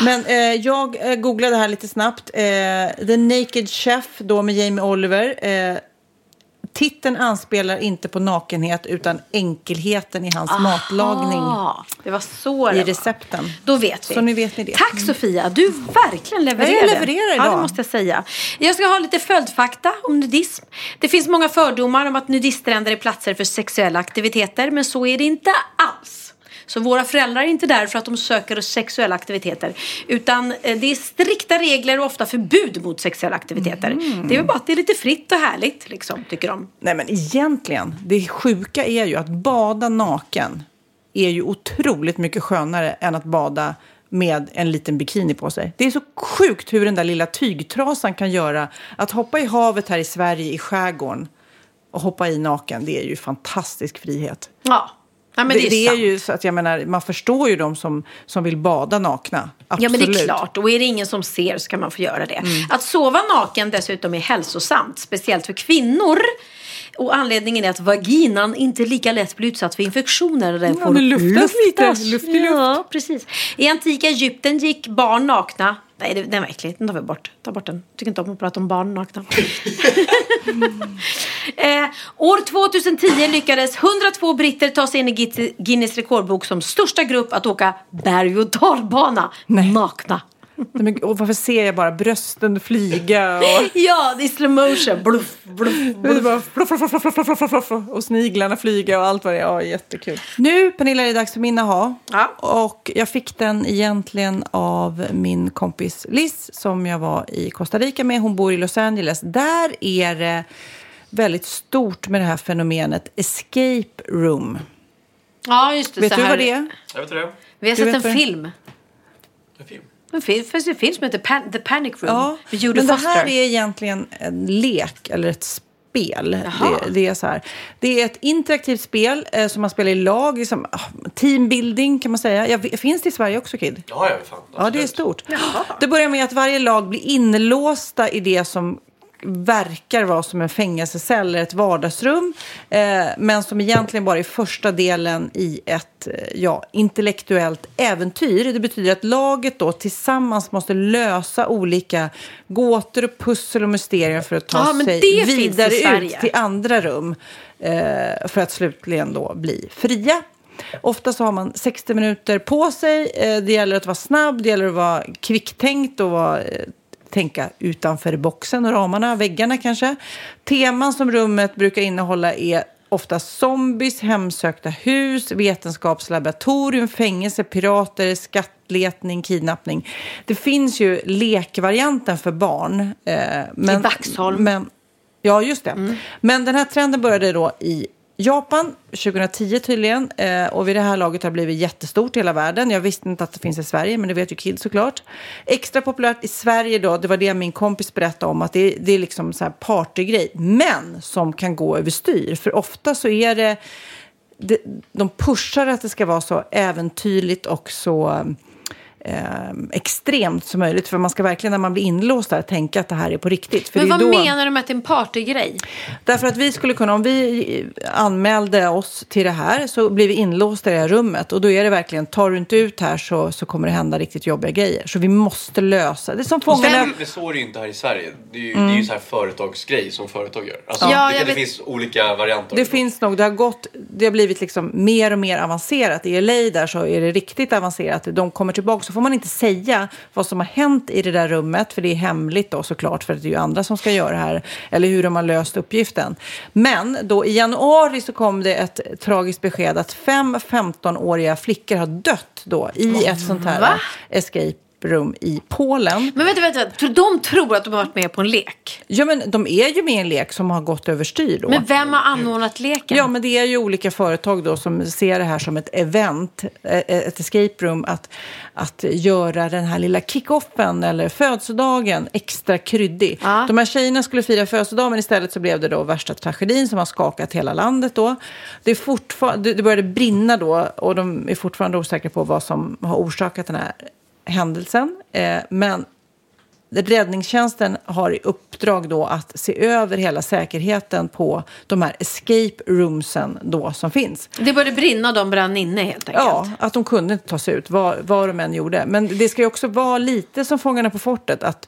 Men eh, jag eh, googlade här lite snabbt. Eh, The Naked Chef då med Jamie Oliver. Eh, titeln anspelar inte på nakenhet utan enkelheten i hans matlagning Ah, det var så det i var. recepten. Då vet vi. Så nu vet ni det. Tack Sofia, du verkligen levererade. Ja, jag levererar Ja, det idag. måste jag säga. Jag ska ha lite följdfakta om nudism. Det finns många fördomar om att nudiststränder är platser för sexuella aktiviteter, men så är det inte alls. Så våra föräldrar är inte där för att de söker sexuella aktiviteter. Utan eh, det är strikta regler och ofta förbud mot sexuella aktiviteter. Mm. Det är väl bara att det är lite fritt och härligt, liksom, tycker de. Nej men egentligen, det sjuka är ju att bada naken är ju otroligt mycket skönare än att bada med en liten bikini på sig. Det är så sjukt hur den där lilla tygtrasan kan göra att hoppa i havet här i Sverige i skärgården och hoppa i naken. Det är ju fantastisk frihet. Ja, ja men det, det, är, det är ju så att jag menar, man förstår ju de som, som vill bada nakna. Absolut. Ja men det är klart, och är det ingen som ser så kan man få göra det. Mm. Att sova naken dessutom är hälsosamt, speciellt för kvinnor. Och anledningen är att vaginan inte lika lätt blir utsatt för infektioner. Den Ja, får luftas lite, luft i luft. Ja, precis. I antika Egypten gick barn nakna. Nej, det- den var äcklig. Den tar vi bort. Ta bort den. Tycker inte om att prata om barn nakna. eh, år 2010 lyckades 102 britter ta sig in i Guinness rekordbok som största grupp att åka berg och dalbana nakna. Men, och varför ser jag bara brösten flyga? Och... Ja, det är slow motion. Bluff, bluff, bluff. bara fluff, fluff, fluff, fluff, fluff, fluff, fluff, och sniglarna flyga och allt vad det är. Ja, jättekul. Nu, Pernilla, är det dags för min aha. Ja. Och jag fick den egentligen av min kompis Liz som jag var i Costa Rica med. Hon bor i Los Angeles. Där är det väldigt stort med det här fenomenet escape room. Ja, just det. Vet så du här. vad det är? Jag vet det. Vi har Du sett film. En film. En film, det finns en film som heter Pan- The Panic Room. Ja, med Judy men det här är egentligen en lek eller ett spel. Jaha. Det, det, är så här. det är ett interaktivt spel eh, som man spelar i lag, liksom, ah, teambuilding kan man säga. Jag, vet- finns det i Sverige också, Kid? Ja, ja, fan. Ja, det är stort. Det börjar med att varje lag blir inlåsta i det som verkar vara som en fängelsecell eller ett vardagsrum. Eh, men som egentligen bara är första delen i ett eh, ja, intellektuellt äventyr. Det betyder att laget då tillsammans måste lösa olika gåtor och pussel och mysterier för att ta men sig vidare ut till andra rum. Eh, för att slutligen då bli fria. Ofta så har man 60 minuter på sig. Eh, det gäller att vara snabb, det gäller att vara kvicktänkt och vara, eh, tänka utanför boxen och ramarna, väggarna kanske. Teman som rummet brukar innehålla är ofta zombies, hemsökta hus, vetenskapslaboratorium, fängelse, pirater, skattletning, kidnappning. Det finns ju lekvarianten för barn. Eh, men, I Vaxholm. Men, ja, just det. Men den här trenden började då i Japan 2010 tydligen. Eh, och vid det här laget har det blivit jättestort i hela världen. Jag visste inte att det finns i Sverige, men det vet ju Kid såklart. Extra populärt i Sverige då, det var det min kompis berättade om, att det, det är liksom så här partygrej. Men som kan gå överstyr. För ofta så är det, det de pushar att det ska vara så äventyrligt och så eh, extremt som möjligt. För man ska verkligen när man blir inlåst där tänka att det här är på riktigt. För Men det vad då... menar du med att det är en partygrej? Därför att vi skulle kunna, om vi anmälde oss till det här så blir vi inlåsta i det här rummet. Och då är det verkligen, tar du inte ut här så, så kommer det hända riktigt jobbiga grejer. Så vi måste lösa det. är som fångarna... Men så är det ju inte här i Sverige. Det är ju, det är ju så här företagsgrej som företag gör. Alltså, Ja, det, det vet- finns olika varianter. Det finns nog, det har gått, det har blivit liksom mer och mer avancerat. I LA där så är det riktigt avancerat. De kommer tillbaka får man inte säga vad som har hänt i det där rummet. För det är hemligt då såklart, för det är ju andra som ska göra det här. Eller hur de har löst uppgiften. Men då i januari så kom det ett tragiskt besked att fem 15-åriga flickor har dött då i ett sånt här Va? escape room i Polen. Men vänta, vänta. De tror att de har varit med på en lek. Ja, men de är ju med i en lek som har gått överstyr då. Men vem har anordnat leken? Ja, men det är ju olika företag då som ser det här som ett event, eh, ett escape room, att, att göra den här lilla kick-offen eller födelsedagen extra kryddig. Ja. De här tjejerna skulle fira födelsedag, men istället så blev det då värsta tragedin som har skakat hela landet då. Det, är fortfarande, det började brinna då och de är fortfarande osäkra på vad som har orsakat den här händelsen. Eh, men Räddningstjänsten har i uppdrag då att se över hela säkerheten på de här escape roomsen då som finns. Det började brinna och de brann inne helt enkelt. Ja, att de kunde inte ta sig ut, vad, vad de än gjorde. Men det ska ju också vara lite som Fångarna på fortet. Att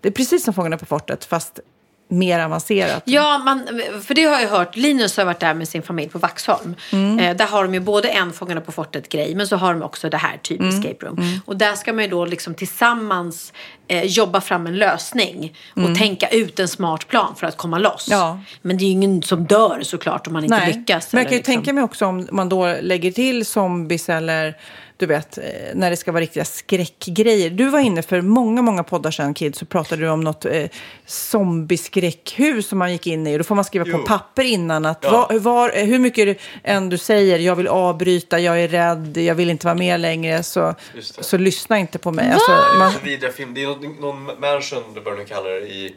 det är precis som Fångarna på fortet, fast mer avancerat. Ja, man, för det har jag hört. Linus har varit där med sin familj på Vaxholm. Mm. Eh, där har de ju både en Fångarna på fortet-grej, men så har de också det här typ Mm. escape room. Och där ska man ju då liksom tillsammans eh, jobba fram en lösning och tänka ut en smart plan för att komma loss. Mm. Ja. Men det är ju ingen som dör såklart om man inte Nej, lyckas. men jag kan ju liksom. tänka mig också om man då lägger till zombies eller du vet, eh, när det ska vara riktiga skräckgrejer. Du var inne för många, många poddar sedan, Kid, så pratade du om något eh, zombieskräckhus som man gick in i. Då får man skriva på papper innan att Ja. var, var, eh, hur mycket än du säger, jag vill avbryta, jag är rädd, jag vill inte vara med längre, så, så lyssna inte på mig. Alltså, man, film. Det är någon, någon mansion, det bör nu kalla det, i,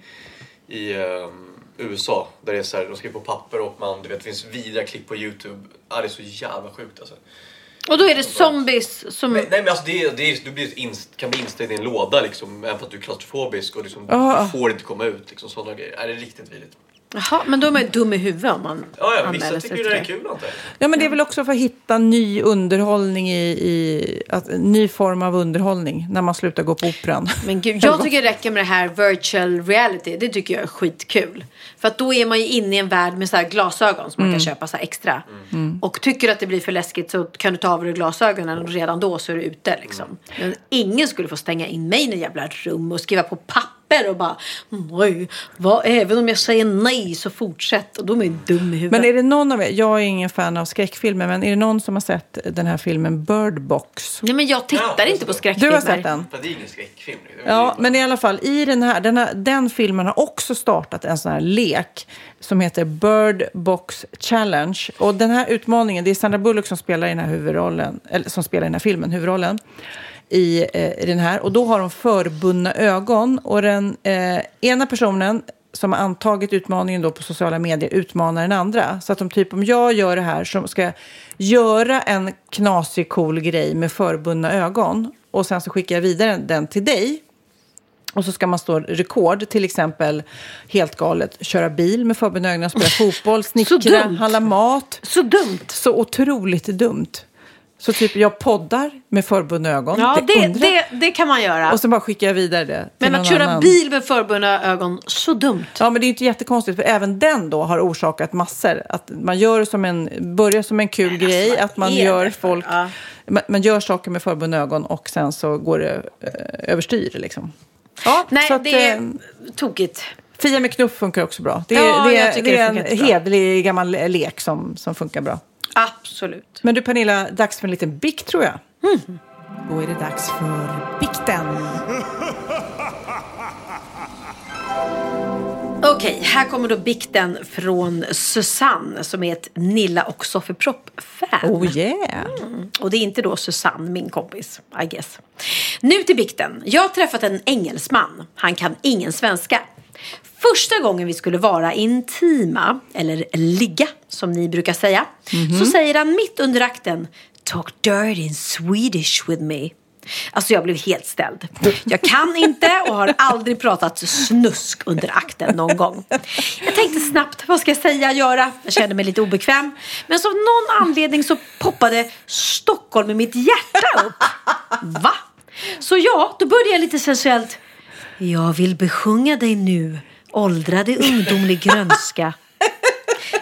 i ehm, USA. Där det är så här, de skriver på papper och man, du vet, det finns vidriga klipp på YouTube. Ja, det är så jävla sjukt alltså. Och då är det zombies som... Men, nej men alltså det, är- det är, du blir inst, kan bli instängd i en låda liksom, även fast du är klaustrofobisk och liksom, du får inte komma ut. Liksom, sådana grejer. Är det är riktigt vidrigt. Jaha, men då är man ju dum i huvudet om man Ja, ja, anmäler vissa sig tycker det är kul antar. Ja, men det är väl också för att hitta ny underhållning i, i att, ny form av underhållning när man slutar gå på operan. Men gud, jag tycker det räcker med det här virtual reality. Det tycker jag är skitkul. För att då är man ju inne i en värld med så här glasögon som man kan köpa så här extra. Och tycker du att det blir för läskigt så kan du ta av dig glasögonen och redan då så är du ute liksom. Men ingen skulle få stänga in mig i något jävla rum och skriva på papper och bara nej, vad, även om jag säger nej så fortsätt. Och då är dum i huvudet. Men är det någon av er, jag är ingen fan av skräckfilmer, men är det någon som har sett den här filmen Bird Box? Nej men jag tittar Ja, inte på skräckfilmer. Du har sett den? Det är ingen skräckfilm. Det är Ja, men i alla fall, i den här, den, här, den filmen har också startat en sån här lek som heter Bird Box Challenge. Och den här utmaningen, det är Sandra Bullock som spelar i den här huvudrollen, eller som spelar i den här filmen, huvudrollen i, eh, i den här. Och då har de förbundna ögon och den eh, ena personen som har antagit utmaningen då på sociala medier utmanar den andra. Så att de typ, om jag gör det här så ska jag göra en knasig cool grej med förbundna ögon och sen så skickar jag vidare den till dig och så ska man stå rekord, till exempel helt galet, köra bil med förbundna ögon, spela fotboll, snickra, handla mat. Så dumt. Så otroligt dumt. Så typ jag poddar med förbundna ögon. Ja, det, det, det kan man göra. Och så bara skickar jag vidare det Men att köra annan. bil med förbundna ögon, så dumt. Ja, men det är inte jättekonstigt, för även den då har orsakat massor. Att man gör som en, börjar som en kul grej, vad att man gör folk... ja. Man, man gör saker med förbundna ögon och sen så går det eh, överstyr liksom. Ja, Nej, så att, det är eh, tokigt. Fia med knuff funkar också bra. Det är, Ja, det det är en hederlig gammal lek som, som funkar bra. Absolut. Men du Pernilla, dags för en liten bikt tror jag. Då är det dags för bikten. Okej, här kommer då bikten från Susanne som är ett Nilla och Sofie Propp-fan. Oh yeah. Och det är inte då Susanne, min kompis, I guess. Nu till bikten. Jag har träffat en engelsman. Han kan ingen svenska. Första gången vi skulle vara intima, eller ligga som ni brukar säga, så säger han mitt under akten Talk dirty in Swedish with me. Alltså jag blev helt ställd. Jag kan inte och har aldrig pratat snusk under akten någon gång. Jag tänkte snabbt, vad ska jag säga, göra? Jag kände mig lite obekväm. Men av någon anledning så poppade Stockholm i mitt hjärta upp. Va? Så ja, då började jag lite sensuellt. Jag vill besjunga dig nu, åldrade ungdomlig grönska.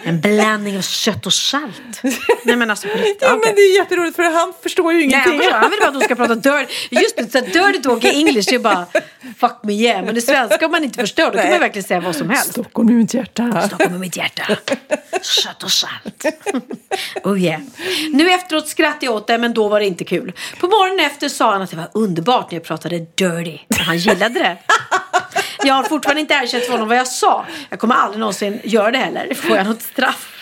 En blandning av sött och salt. Nej men alltså på riktigt. Ja, okej. men det är jätteroligt för han förstår ju Nej, ingenting. han, förstår. han vill bara att de ska prata dirty. Just det, så dirty talk i det är bara fuck me yeah. Men det svenska om man inte förstår då kan Nej. man verkligen säga vad som helst. Stockholm i mitt hjärta. Stockholm i mitt hjärta. Sött och salt. Oh yeah. Nu efteråt skrattade jag åt det men då var det inte kul. På morgonen efter sa han att det var underbart när jag pratade dirty. Han gillade det. Jag har fortfarande inte erkänt för honom vad jag sa. Jag kommer aldrig någonsin göra det heller. Får jag något straff?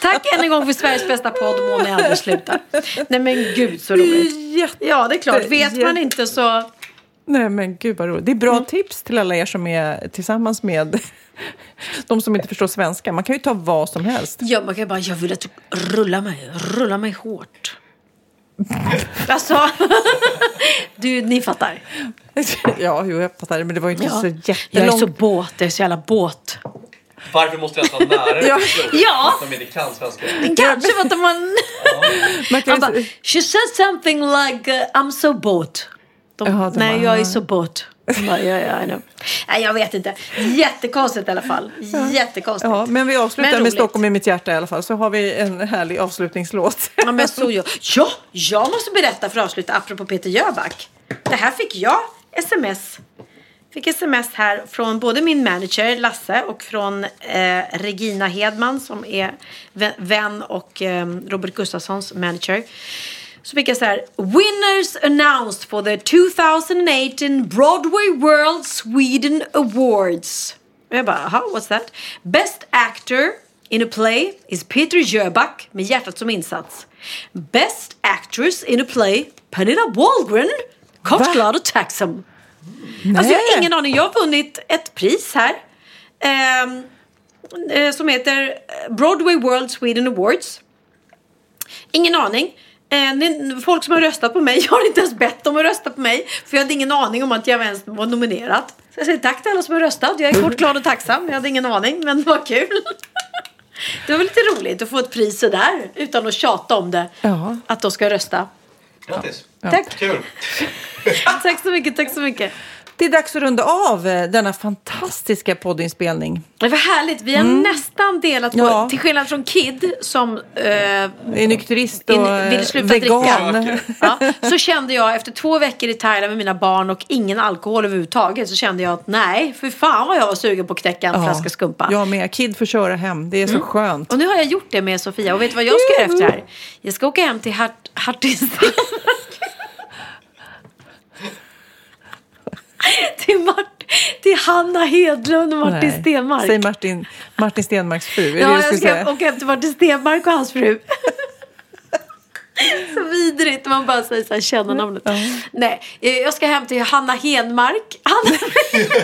Tack än en gång för Sveriges bästa podd. Må ni aldrig sluta. Nej men gud så roligt. Jätte- Ja det är klart. Vet man inte så. Nej men gud vad roligt. Det är bra Mm. tips till alla er som är tillsammans med de som inte förstår svenska. Man kan ju ta vad som helst. Ja man kan bara. Jag vill att du rullar mig. Rulla mig hårt. Alltså. Du ni fattar. Ja, jo, jag fattar. Men det var ju inte Ja. så Jag är jättelångt. så båt. Jag är så jävla båt. Varför måste jag vara nära Ja. Ja. som inte kan svenska? Kanske för att man... Man kan Han ju bara, she said something like uh, I'm so bored. De, Jaha, de nej, bara, jag är ah. så bored. Ja, ja, know. Nej, jag vet inte. Jättekonstigt i alla fall. Jättekonstigt. Ja, men vi avslutar Men med. Stockholm i mitt hjärta i alla fall. Så har vi en härlig avslutningslåt. Ja, men så jag. ja, jag måste berätta för att avsluta apropå Peter Jöback. Det här fick jag sms. Fick sms här från både min manager Lasse och från eh, Regina Hedman som är vä- vän och eh, Robert Gustafssons manager. Så fick jag så här. Winners announced for the 2018 Broadway World Sweden Awards. Och jag bara, aha, what's that? Best actor in a play is Peter Jöback med hjärtat som insats. Best actress in a play, Pernilla Wahlgren, kort, glad och tacksam. Alltså jag har ingen aning. Jag har vunnit ett pris här. eh, som heter Broadway World Sweden Awards. Ingen aning. Eh, folk som har röstat på mig, jag har inte ens bett dem att rösta på mig. För jag hade ingen aning om att jag ens var nominerad. Så jag säger tack till alla som har röstat. Jag är kort, glad och tacksam. Jag hade ingen aning, men det var kul. Det var lite roligt att få ett pris sådär utan att tjata om det. Ja. Att de ska rösta. Grattis! Tack. Kul! tack så mycket, tack så mycket. Det är dags att runda av eh, denna fantastiska poddinspelning. Det var härligt. Vi har nästan delat på, Ja. till skillnad från Kid som eh, Är nykterist och in, eh, ville sluta vegan. dricka. Ja, så kände jag efter två veckor i Thailand med mina barn och ingen alkohol överhuvudtaget så kände jag att nej, för fan vad jag var sugen på att knäcka en flaska skumpa. Jag med. Kid får köra hem. Det är så skönt. Och nu har jag gjort det med Sofia och vet du vad jag ska göra efter det här? Jag ska åka hem till Hart- Hartis... till, Mart- till Hanna Hedlund och Martin Nej. Stenmark. Säg Martin, Martin Stenmarks fru. Ja, jag ska säga? åka hem till Martin Stenmark och hans fru. så vidrigt man bara säger så här, känna namnet. Nej, eh, jag ska hem till Hanna Hedmark. Hanna...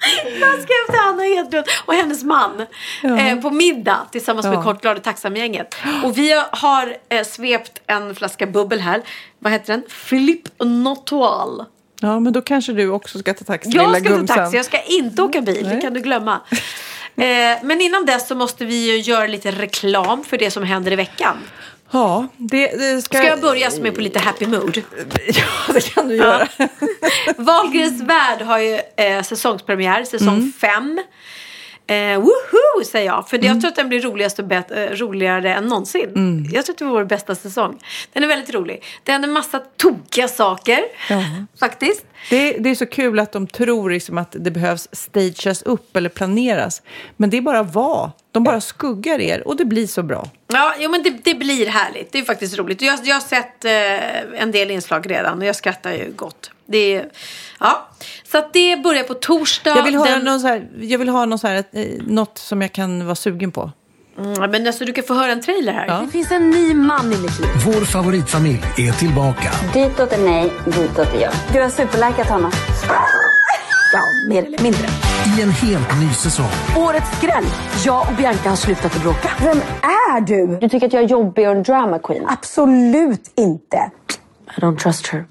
jag ska hem till Hanna Hedlund och hennes man eh, på middag tillsammans med Ja. Kort, glad och tacksam-gänget. Och vi har eh, svept en flaska bubbel här. Vad heter den? Philippe Notoile. Ja, men då kanske du också ska ta taxi, Jag ska ta taxi, jag ska inte åka bil, det Nej. kan du glömma. Eh, men innan dess så måste vi ju göra lite reklam för det som händer i veckan. Ja, det, det ska... Ska jag börja med på lite happy mood? Ja, det kan du göra. Wahlgrens värld har ju eh, säsongspremiär, säsong 5. Eh, woho säger jag, för jag tror att den blir roligast och bet- eh, roligare än någonsin. Jag tror att det var vår bästa säsong. Den är väldigt rolig. Det händer massa tokiga saker, Ja. faktiskt. Det, det är så kul att de tror liksom att det behövs stageas upp eller planeras. Men det är bara vad. De bara skuggar er och det blir så bra. Ja, jo, men det, det blir härligt. Det är faktiskt roligt. Jag, jag har sett eh, en del inslag redan och jag skrattar ju gott. Det ja. Så det börjar på torsdag. Jag vill, höra Den- någon så här, jag vill ha någon så här, eh, något som jag kan vara sugen på. Mm, men alltså, du kan få höra en trailer här. Ja. Det finns en ny man i mitt liv. Vår favoritfamilj är tillbaka. Ditåt är nej, ditåt är jag. Du har superlikat honom. Ja, mer eller mindre. I en helt ny säsong. Årets skräll. Jag och Bianca har slutat att bråka. Vem är du? Du tycker att jag är jobbig och en drama queen? Absolut inte. I don't trust her.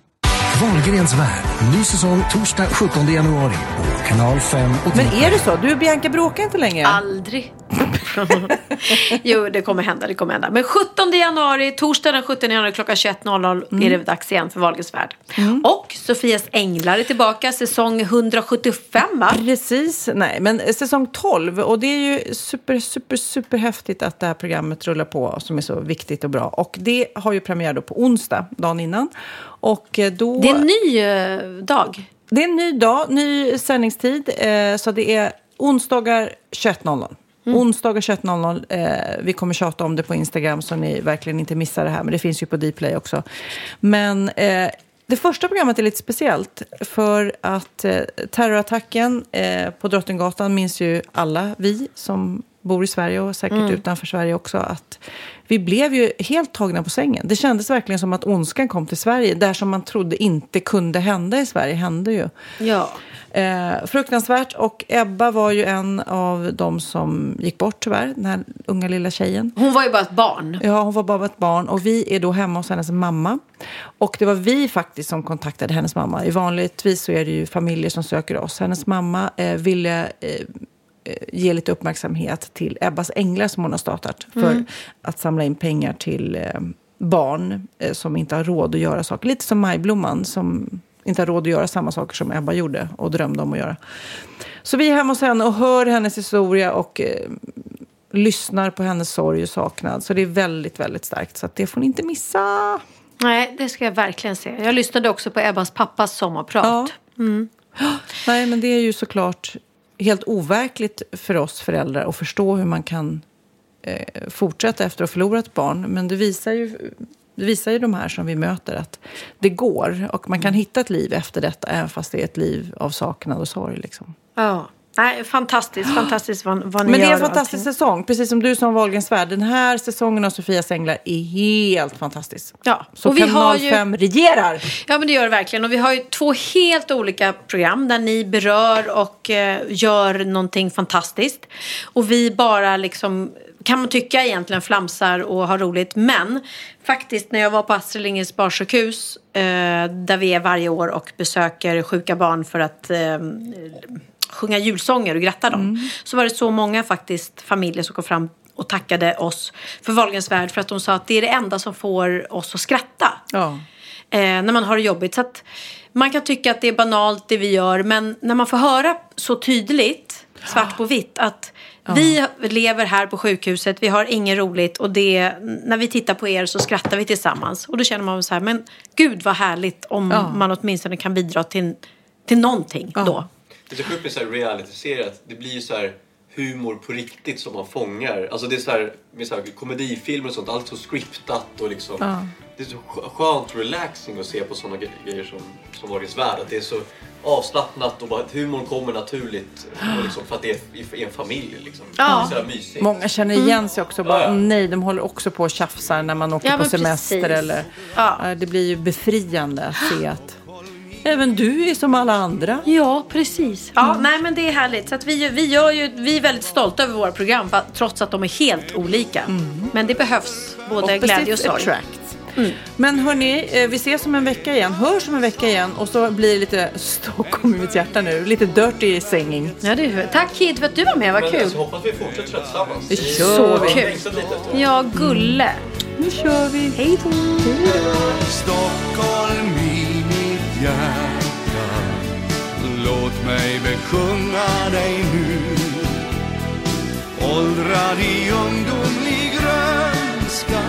Wahlgrens värld. Ny säsong torsdag 17 januari på kanal 5 och Men är det så? Du och Bianca bråkar inte längre? Aldrig. jo, det kommer hända. Det kommer hända. Men 17 januari, torsdag den 17 januari klockan 21.00 är det dags igen för Wahlgrens värld. Och Sofias Änglar är tillbaka, säsong 175 va? Precis, nej, men säsong 12 och det är ju super, super, super häftigt att det här programmet rullar på som är så viktigt och bra. Och det har ju premiär då på onsdag, dagen innan. Och eh, då... Det är en ny eh, dag. Det är en ny dag, ny sändningstid. Eh, så det är onsdagar 21.00. Onsdagar 21.00. Eh, vi kommer tjata om det på Instagram så ni verkligen inte missar det här. Men det finns ju på Dplay också. Men eh, det första programmet är lite speciellt. För att eh, terrorattacken på Drottninggatan minns ju alla vi som bor i Sverige och säkert utanför Sverige också. Att vi blev ju helt tagna på sängen. Det kändes verkligen som att ondskan kom till Sverige. Där som man trodde inte kunde hända i Sverige hände ju. Ja. Eh, fruktansvärt. Och Ebba var ju en av de som gick bort tyvärr. Den här unga lilla tjejen. Hon var ju bara ett barn. Ja, hon var bara ett barn. Och vi är då hemma hos hennes mamma. Och det var vi faktiskt som kontaktade hennes mamma. I vanligtvis så är det ju familjer som söker oss. Hennes mamma eh, ville eh, ge lite uppmärksamhet till Ebbas Änglar som hon har startat. För att samla in pengar till eh, barn eh, som inte har råd att göra saker. Lite som Majblomman som inte har råd att göra samma saker som Ebba gjorde och drömde om att göra. Så vi är hemma hos henne och hör hennes historia och eh, lyssnar på hennes sorg och saknad. Så det är väldigt, väldigt starkt. Så det får ni inte missa. Nej, det ska jag verkligen se. Jag lyssnade också på Ebbas pappas sommarprat. Ja. Nej, men det är ju såklart helt overkligt för oss föräldrar att förstå hur man kan eh, fortsätta efter att ha förlorat ett barn. Men det visar ju det visar ju de här som vi möter att det går och man kan hitta ett liv efter detta även fast det är ett liv av saknad och sorg. Liksom. Ja. Nej, fantastiskt, fantastiskt vad, vad ni Men det är en fantastisk säsong, precis som du som Wahlgrens värld. Den här säsongen av Sofias Änglar är helt fantastisk. Ja, Så och vi har kanal ju- 5 regerar! Ja, men det gör det verkligen. Och vi har ju två helt olika program där ni berör och eh, gör någonting fantastiskt. Och vi bara liksom, kan man tycka egentligen, flamsar och har roligt. Men faktiskt när jag var på Astrid Lindgrens barnsjukhus, eh, där vi är varje år och besöker sjuka barn för att eh, sjunga julsånger och gratta dem. Så var det så många faktiskt familjer som kom fram och tackade oss för Wahlgrens värld för att de sa att det är det enda som får oss att skratta Ja. eh, när man har det jobbigt. Så att man kan tycka att det är banalt det vi gör men när man får höra så tydligt, svart på vitt, att vi lever här på sjukhuset, vi har inget roligt och det, när vi tittar på er så skrattar vi tillsammans. Och då känner man så här, men gud vad härligt om Ja. man åtminstone kan bidra till, till någonting då. Det är så sjukt med så här reality-serier att det blir ju så här humor på riktigt som man fångar. Alltså det är så här med så här komedifilmer och sånt, allt så scriptat och liksom. Det är så skö- skönt och relaxing att se på sådana grejer som, som Wahlgrens värld. Att det är så avslappnat och bara att humorn kommer naturligt och liksom, för att det är i, en familj liksom. Ja. Det är så mysigt. Många känner igen sig också. Bara, nej, de håller också på och tjafsar när man åker Ja, på semester. precis. Eller, Ja. Ja, Det blir ju befriande att se att även du är som alla andra. Ja, precis. Ja, nej men det är härligt. Så att vi, vi, gör ju, vi är väldigt stolta över våra program trots att de är helt olika. Men det behövs både glädje och sorg. attract. Men hörni, eh, vi ses om en vecka igen. Hörs om en vecka igen. Och så blir det lite Stockholm i mitt hjärta nu. Lite dirty singing. Ja, det är, tack Kid för att du var med, vad Men kul. alltså, hoppas vi fortsätter tillsammans. Det kör Så vi. kul. Ja, gulle. Nu kör vi. Hej då. Stockholm hjärta. Låt mig besjunga dig nu. Åldrad i ungdomlig grönska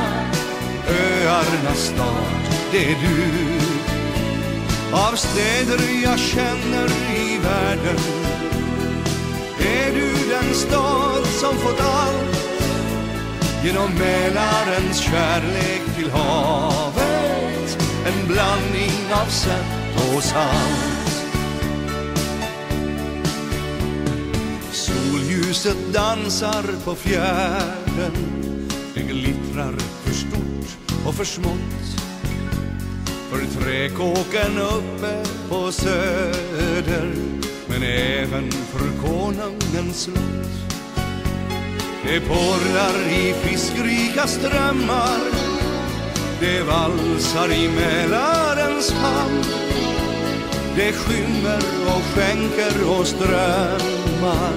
Öarnas stad, det är du. Av städer jag känner i världen Är du den stad som fått allt genom Mälarens kärlek till havet? En blandning av sött och salt Solljuset dansar på fjärden. Det glittrar för stort och för smått. För träkåken uppe på söder Men även för konungens slott. Det porlar i fiskrika strömmar. Det valsar i Mälarens hamn det skymmer och skänker och strömmar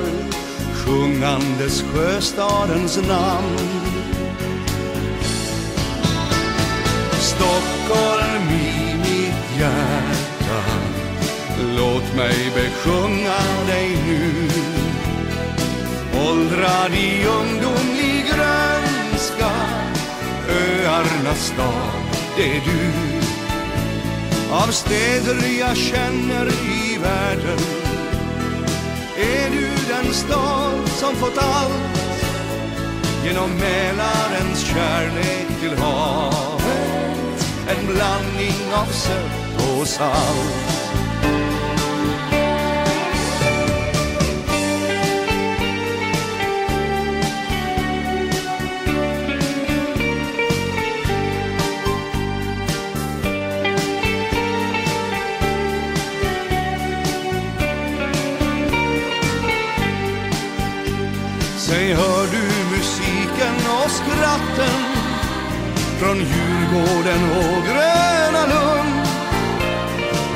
sjungandes sjöstadens namn. Stockholm i mitt hjärta, låt mig besjunga dig nu. Åldrad i ungdomlig grönska, öarnas stad, det är du. Av städer jag känner i världen är du den stad som fått allt genom Mälarens kärlek till havet. En blandning av sött och salt. Säg, hör du musiken och skratten från Djurgården och Gröna Lund?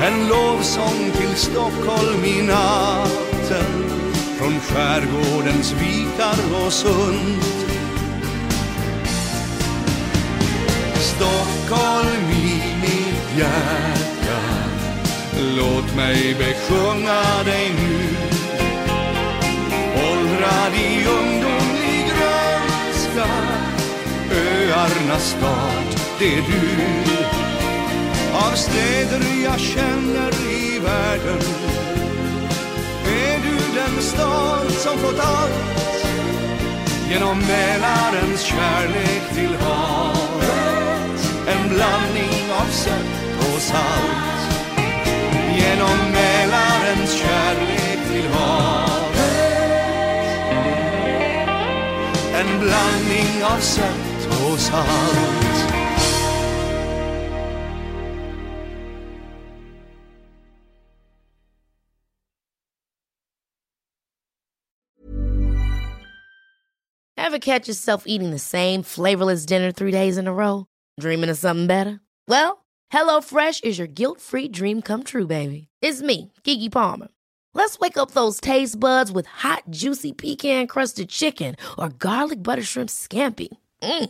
En lovsång till Stockholm i natten från skärgårdens vikar och sund. Stockholm i mitt hjärta, låt mig besjunga dig nu åldrad i ung Öarnas stad, det är du. Av städer jag känner i världen Är du den stad som fått allt Genom Mälarens kärlek till havet. En blandning av sött och salt Genom Mälarens kärlek till havet. En blandning av sött salt Ever catch yourself eating the same flavorless dinner three days in a row? Dreaming of something better? Well, HelloFresh is your guilt-free dream come true, baby. It's me, Kiki Palmer. Let's wake up those taste buds with hot, juicy pecan-crusted chicken or garlic butter shrimp scampi. Mm.